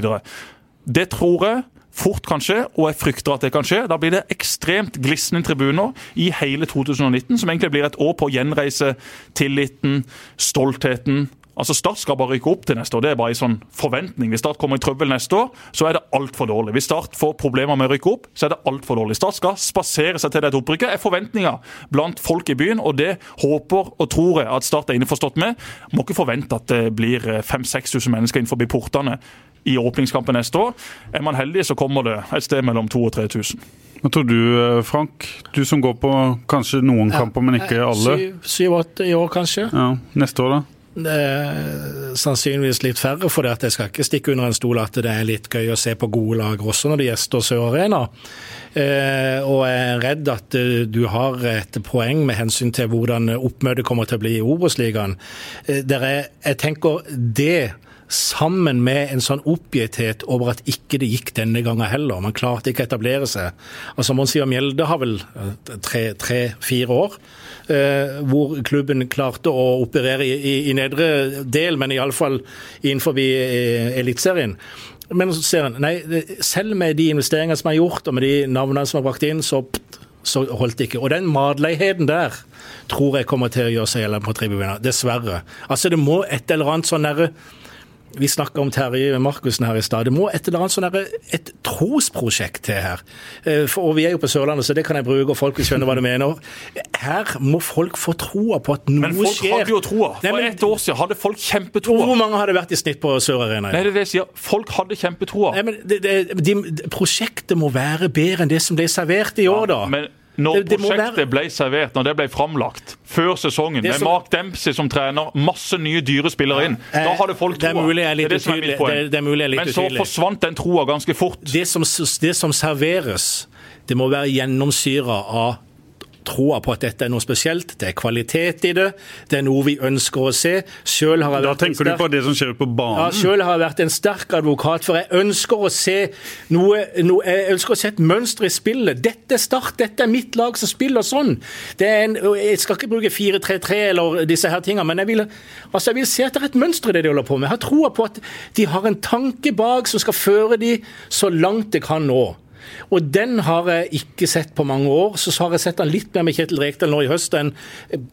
Det tror jeg fort kan skje, og jeg frykter at det kan skje. Da blir det ekstremt glisne tribuner i hele 2019, som egentlig blir et år på å gjenreise tilliten, stoltheten. Altså Start skal bare rykke opp til neste år. Det er bare en sånn forventning. Hvis Start kommer i trøbbel neste år, så er det altfor dårlig. Hvis Start får problemer med å rykke opp, så er det altfor dårlig. Start skal spasere seg til dette opprykket. er forventninger blant folk i byen, og det håper og tror jeg at Start er innforstått med. Må ikke forvente at det blir 5000-6000 mennesker innenfor portene i åpningskampen neste år. Er man heldig, så kommer det et sted mellom 2000 og 3000. Hva tror du, eh, Frank? Du som går på kanskje noen kamper, men ikke alle. Syv-åtte i år, kanskje. Ja, Neste år, da? Er sannsynligvis litt færre, for jeg skal ikke stikke under en stol at det er litt gøy å se på gode lag også når de gjester Sør Arena. Eh, og jeg er redd at eh, du har et poeng med hensyn til hvordan oppmøtet kommer til å bli i Obos-ligaen. Eh, jeg tenker det sammen med en sånn oppgitthet over at ikke det gikk denne gangen heller. Man klarte ikke å etablere seg. Altså Monsiva Mjelde har vel tre-fire tre, år. Eh, hvor klubben klarte å operere i, i, i nedre del, men iallfall innenfor eh, Eliteserien. Men så ser en, nei, selv med de investeringene som er gjort, og med de navnene som er brakt inn, så, så holdt det ikke. Og den matleigheten der tror jeg kommer til å gjøre seg gjeldende på tribunen. Dessverre. Altså Det må et eller annet sånn derre vi snakka om Terje Markussen her i stad. Det må et eller annet sånn et trosprosjekt til her. Eh, For, og vi er jo på Sørlandet, så det kan jeg bruke, og folk vil skjønne hva du mener. Her må folk få troa på at noe skjer. Men folk skjer. hadde jo troa. Nei, For men- ett år siden hadde folk kjempetroa. Hvor mange hadde vært i snitt på Sør Arena? Nei, det er det jeg sier. Folk hadde kjempetroa. Nei, men det, det, de, prosjektet må være bedre enn det som ble servert i år, da. Men når Det- det prosjektet være- ble servert, når det ble framlagt før sesongen, Det med som- Mark Dempsey som trener, masse nye dyre spillere inn, Eh, da hadde folk det er troa. er litt det som er mitt poeng. Det- det er Men så forsvant den troa ganske fort. det som, det som serveres, det må være gjennomsyra av troa på at dette er noe spesielt. Det er kvalitet i det. Det er noe vi ønsker å se. Selv har jeg Da tenker du sterk- på det som skjer på Ja, selv har jeg vært en sterk advokat, for jeg ønsker å se noe, noe Jeg ønsker å se et mønster i spillet. Dette er Start, dette er mitt lag som spiller sånn. Det er en, jeg skal ikke bruke 4-3-3 eller disse her tingene, men jeg vil, altså jeg vil se at det er et mønster i det de holder på med. Jeg har troa på at de har en tanke bak som skal føre de så langt det kan nå. Og den har jeg ikke sett på mange år. Så har jeg sett den litt mer med Kjetil Rekdal nå i høst enn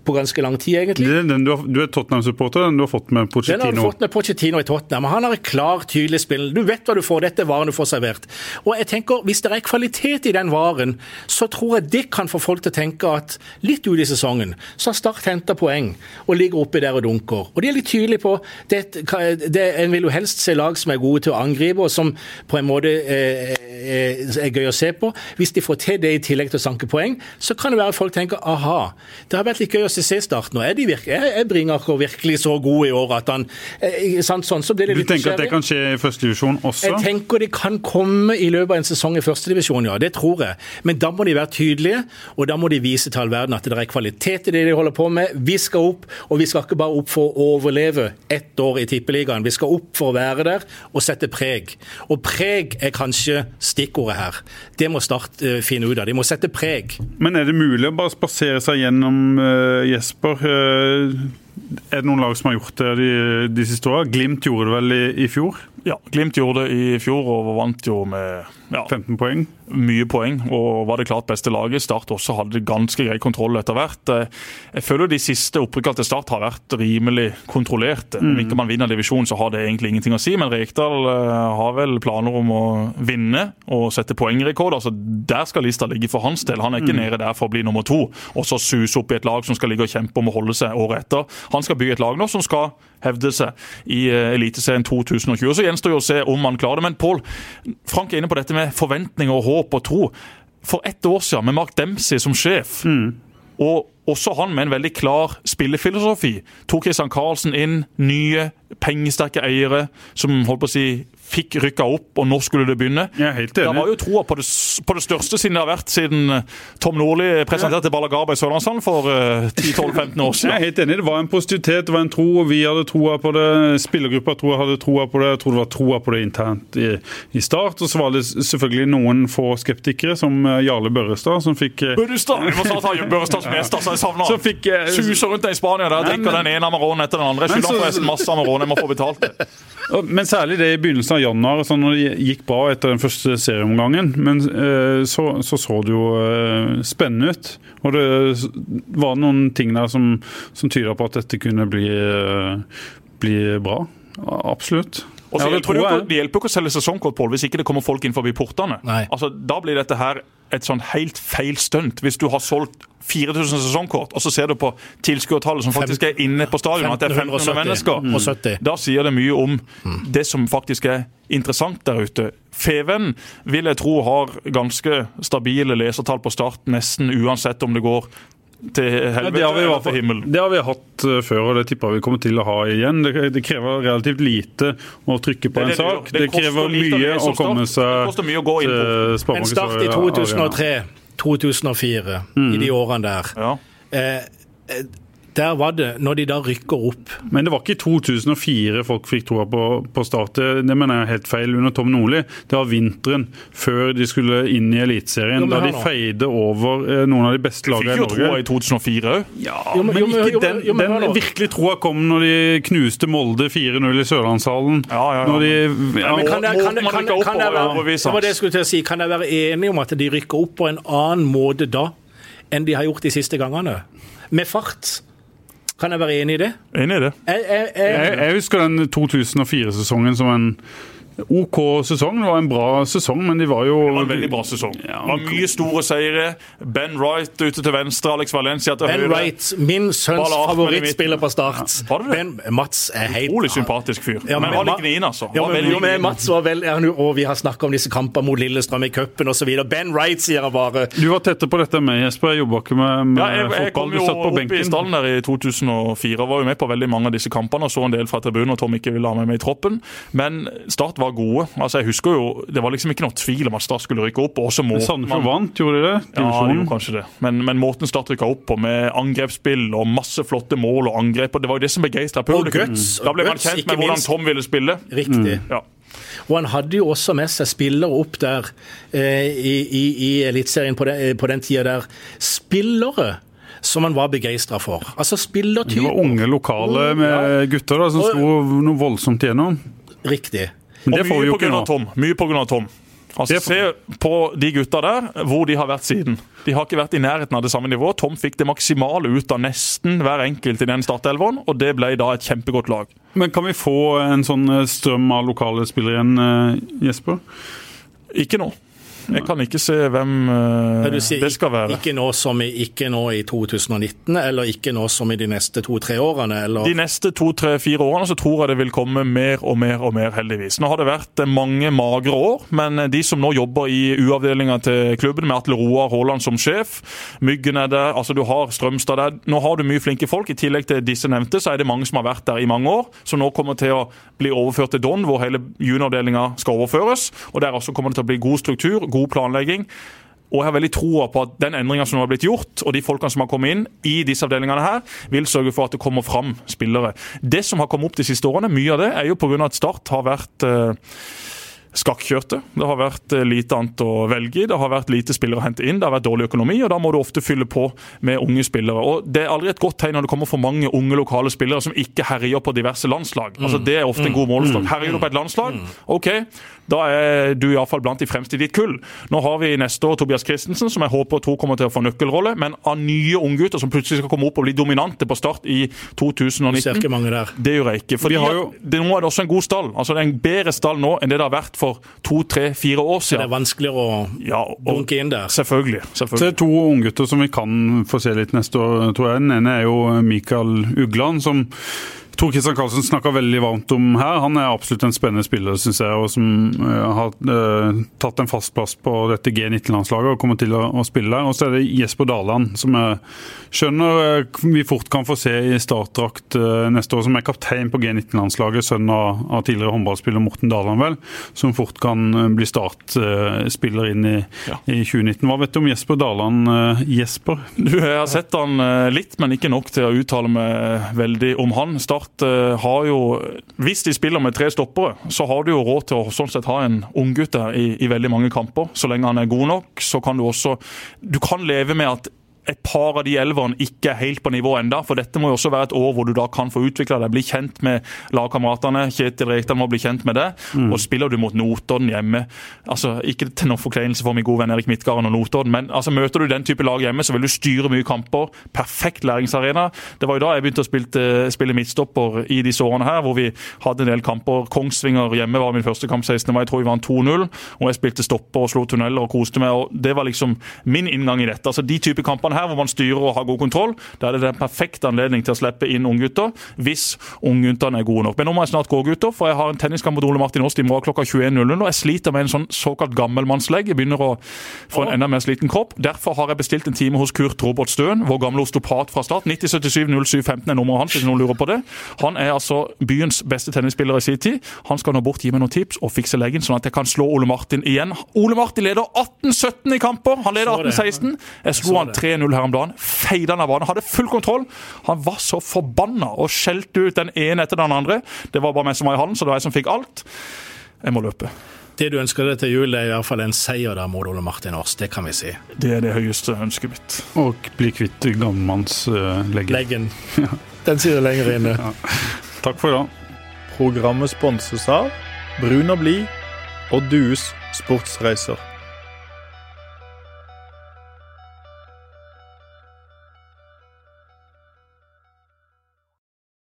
på ganske lang tid, egentlig. Er den du, har, du er Tottenham-supporter, den du har fått med Pochettino? Den har du fått med Pochettino i Tottenham. Han har et klart, tydelig spill. Du vet hva du får. Dette er varen du får servert. Og jeg tenker, Hvis det er kvalitet i den varen, så tror jeg det kan få folk til å tenke at litt ut i sesongen så har Start henta poeng og ligger oppi der og dunker. Og de er litt tydelige på det, det, En vil jo helst se lag som er gode til å angripe, og som på en måte eh, eh, er gøy å se på. Hvis de får til det i tillegg til å sanke poeng, så kan det være at folk tenker aha, det har vært litt gøy å se Start nå. Er, de virke, er, er Bringaker virkelig så god i år at han eh, sant, sånn, så blir det litt Du tenker tenker at det kan skje i første divisjon også? Jeg tenker det kan komme i løpet av en sesong i førstedivisjon, ja. Det tror jeg. Men da må de være tydelige, og da må de vise til all verden at det er kvalitet i det de holder på med. Vi skal opp, og vi skal ikke bare opp for å overleve ett år i Tippeligaen. Vi skal opp for å være der og sette preg. Og preg er kanskje stikkordet her. Det må Start eh, finne ut av. De må sette preg. Men er det mulig å bare spasere seg gjennom eh, Jesper? Er det noen lag som har gjort det de, de siste åra? Glimt gjorde det vel i, i fjor? Ja, Glimt gjorde det i fjor og vant jo med ja, 15 poeng. mye poeng og var det klart beste laget. Start også hadde ganske grei kontroll etter hvert. Eh, Jeg føler de siste opprykkene til Start har vært rimelig kontrollerte. Om ikke man vinner divisjonen, så har det egentlig ingenting å si, men Rekdal eh, har vel planer om å vinne og sette poengrekord. Altså, der skal lista ligge for hans del. Han er ikke nede der for å bli nummer to og så suse opp i et lag som skal ligge og kjempe om å holde seg året etter. Han skal bygge et lag nå som skal hevde seg i uh, Eliteserien 2020. Så gjenstår jo å se om han klarer det. Men Pål, Frank er inne på dette med forventninger og håp og tro. For ett år siden, med Mark Dempsey som sjef, og også han med en veldig klar spillefilosofi, tok Christian Carlsen inn nye, pengesterke eiere som holdt på å si fikk rykka opp, og når skulle det begynne? Er helt enig. var jo troa på, det på det største siden det har vært siden eh, Tom Nordli presenterte Balagaba i Sørlandshallen for eh, 10-12-15 år siden. Jeg er helt enig. Det var en positivitet, det var en tro, vi hadde troa på det. Spillergruppa tror jeg hadde troa på det. Jeg tror det var troa på det internt i, i start. Og så var det selvfølgelig noen få skeptikere, som eh, Jarle Børrestad, som fikk eh, Børrestad! Vi må snart ha Børrestad som gjest, altså. Jeg savner eh, Suser rundt deg i Spania der, drikker den ene Amaronen etter den andre. Jeg skylder forresten masse Amarone, jeg må få betalt det. Men særlig det i begynnelsen av januar, sånn når det gikk bra etter den første serieomgangen. Men eh, så, så så det jo eh, spennende ut. Og det var noen ting der som, som tyda på at dette kunne bli, eh, bli bra. Absolutt. Og så Ja, det hjelper det, det hjelper ikke å selge sesongkort Paul, hvis ikke det kommer folk inn forbi portene. Altså, Da blir dette her et sånn helt feil stunt. Hvis du har solgt 4000 sesongkort, og så ser du på tilskuertallet som faktisk er inne på stadion, at det er 1500 mennesker. mm. Da sier det mye om det som faktisk er interessant der ute. Feven vil jeg tro har ganske stabile lesertall på start, nesten uansett om det går til helvete det, har vi i eller til himmelen. det har vi hatt eh, før, og det tipper vi kommer til å ha igjen. Det, det krever relativt lite å trykke på Det det, en sak. Det Det, krever mye å komme seg... Det koster mye å gå inn på. til En start i 2003, 2004, i de årene der. Ja. Eh, eh, der var det, når de da rykker opp Men det var ikke i 2004 folk fikk troa på, på Start. Det, mener jeg er helt feil under Tom Nordli. Det var vinteren før de skulle inn i Eliteserien. Da de feide over eh, noen av de beste lagene i Norge. Fikk jo troa i 2004 òg. Ja, Jo, men- men jo, men- ikke jo, men- den, jo, men den virkelig troa kom når de knuste Molde 4-0 i Sørlandshallen. Ja, ja, ja. Når de, ja, Men kan jeg, kan, Måten kan, rykker kan, på, jeg er være, det var det jeg skulle til å si. Kan jeg være enig om at de rykker opp på en annen måte da enn de har gjort de siste gangene? Med fart. Kan jeg være enig i det? Enig i det. Jeg, jeg, jeg, Jeg, jeg husker den 2004-sesongen som en OK sesong. Det var en bra sesong, men de var jo Det var en veldig bra sesong. Det var mye store seire. Ben Wright ute til venstre, Alex Valencia til Ben høyre. Wright, min sønns favorittspiller på Start. Var det det? Ben, Mats er helt Utrolig sympatisk fyr. Ja, men var litt gnien, altså. Ja, men, jo, men. Mats var vel, ja, og vi har snakka om disse kampene mot Lillestrøm i cupen osv. Ben Wright sier jeg bare. Du var tettere på dette enn meg, Jesper. Jeg jobba ikke med, med Ja, jeg, jeg fotball. Du satt på opp i stallen der i 2004 og var jo med på veldig mange av disse kampene. og Så en del fra tribunen, og Tom ikke ville ha meg med i troppen. Men Start var gode. Altså, jeg husker jo, Det var liksom ikke noe tvil om at Start skulle rykke opp. og også må Sandefjord vant, gjorde de det? Ja, de gjorde kanskje det. Men, men måten Start rykka opp på, med angrepsspill og masse flotte mål og angrep, og det var jo det som begeistra publikum. guts, Da ble man kjent med hvordan. Tom ville spille. Riktig. Ja. Og han hadde jo også med seg spillere opp der eh, i, i, i Eliteserien på, den- på den tida der. Spillere som han var begeistra for. Altså De spillertyper. var unge lokale med gutter da, som Og- slo noe voldsomt igjennom. Riktig. Men det og får vi mye av Tom. Mye på grunn av Tom. Altså, Se på de gutta der, hvor de har vært siden. De har ikke vært i nærheten av det samme nivået. Tom fikk det maksimale ut av nesten hver enkelt i den startelveren, og det ble da et kjempegodt lag. Men kan vi få en sånn strøm av lokale spillere igjen, eh, Jesper? Ikke nå. Jeg kan ikke se hvem eh, det skal være. Ikke nå, som i, ikke nå i 2019, eller ikke nå som i de neste to-tre årene? Eller? De neste to, tre, fire årene så tror jeg det vil komme mer og mer og mer, heldigvis. Nå har det vært eh, mange magre år, men eh, de som nå jobber i U-avdelinga til klubben, med Atle Roar Haaland som sjef, Myggen er der, altså du har Strømstad der. Nå har du mye flinke folk. I tillegg til disse nevnte, så er det mange som har vært der i mange år, som nå kommer til å bli overført til Don, hvor hele junioravdelinga skal overføres. Og der også kommer det til å bli god struktur, god planlegging. Og jeg har veldig troa på at den endringa som har blitt gjort, og de folkene som har kommet inn i disse avdelingene her, vil sørge for at det kommer fram spillere. Det som har kommet opp de siste årene, mye av det er jo pga. at Start har vært eh, skakkjørte. Det har vært eh, lite annet å velge i. Det har vært lite spillere å hente inn. Det har vært dårlig økonomi, og da må du ofte fylle på med unge spillere. Og Det er aldri et godt tegn når det kommer for mange unge lokale spillere som ikke herjer på diverse landslag. Altså Det er ofte en god målestokk. Herjer du på et landslag, OK, da er du iallfall blant de fremste i ditt kull. Nå har vi neste år Tobias Christensen, som jeg håper og tror kommer til å få nøkkelrolle. Men av nye unggutter som plutselig skal komme opp og bli dominante på start i Du ser ikke mange der. det gjør jeg ikke. For jo- det, nå er det også en god stall. Altså Det er en bedre stall nå enn det det har vært for to, tre, fire år siden. Så Det er vanskeligere å Ja, og, dunke inn der. selvfølgelig. Selvfølgelig. det er to unggutter som vi kan få se litt neste år, tror jeg. Den ene er jo Mikael Ugland, som Tor Kristian Karlsen snakka veldig varmt om her. Han er absolutt en spennende spiller, syns jeg, og som eh, har eh, tatt en fast plass på dette G19-landslaget og kommer til å, å spille der. Og så er det Jesper Daland, som jeg skjønner eh, vi fort kan få se i startdrakt neste år, som er kaptein på G19-landslaget, sønn av, av tidligere håndballspiller Morten Daland, vel, som fort kan bli startspiller inn i, Ja. i 2019. Hva vet du om Jesper Daland, eh, Jesper? Du, Jeg har sett han litt, men ikke nok til å uttale meg veldig om han. Start eh, har jo Hvis de spiller med tre stoppere, så har du jo råd til å sånn sett ha en unggutt der i, i veldig mange kamper. Så lenge han er god nok, så kan du også Du kan leve med at et par av de elverne ikke er helt på nivå enda, for dette må jo også være et år hvor du da kan få utvikla deg, bli kjent med lagkameratene. Kjetil Rekdal må bli kjent med det. Og spiller du mot Notodden hjemme altså Ikke til noen forkleinelse for min gode venn Erik Midtgarden og Notodden, men altså møter du den type lag hjemme, så vil du styre mye kamper. Perfekt læringsarena. Det var jo da jeg begynte å spille, spille midtstopper i disse årene her, hvor vi hadde en del kamper. Kongsvinger hjemme var min første kamp 16. mai, jeg tror vi vant 2-0. Og jeg spilte stopper og slo tunneler og koste meg. og Det var liksom min inngang i dette. Altså De type kampene her hvor man styrer og har god kontroll, da er det den perfekte anledning til å slippe inn unggutter, hvis ungguttene er gode nok. Men nå må jeg snart gå, gutter, for jeg har en tenniskamp mot Ole Martin Aast i morgen klokka 21.00. Og jeg sliter med en sånn såkalt gammelmannslegg. Jeg begynner å få en enda mer sliten kropp. Derfor har jeg bestilt en time hos Kurt Robert Støen, vår gamle osteopat fra start. 9077 0715 er nummeret hans, hvis noen lurer på det. Han er altså byens beste tennisspiller i sin tid. Han skal nå bort, gi meg noen tips og fikse leggen, sånn at jeg kan slå Ole Martin igjen. Ole Martin leder 18-17 i kamper! Han leder 18-16. Jeg slo han. 3-0 her om dagen. Feide han av banen. Hadde full kontroll. Han var så forbanna og skjelte ut den ene etter den andre. Det var bare meg som var i hallen, så det var jeg som fikk alt. Jeg må løpe. Det du ønsker deg til jul, er i hvert fall en seier der mot Ole Martin Aas. Det kan vi si. Det er det høyeste ønsket mitt. Og bli kvitt gammelmannsleggen. Leggen. Den sitter lenger inne. Takk for i dag. Programmet sponses av Brun og blid og Dues sportsreiser.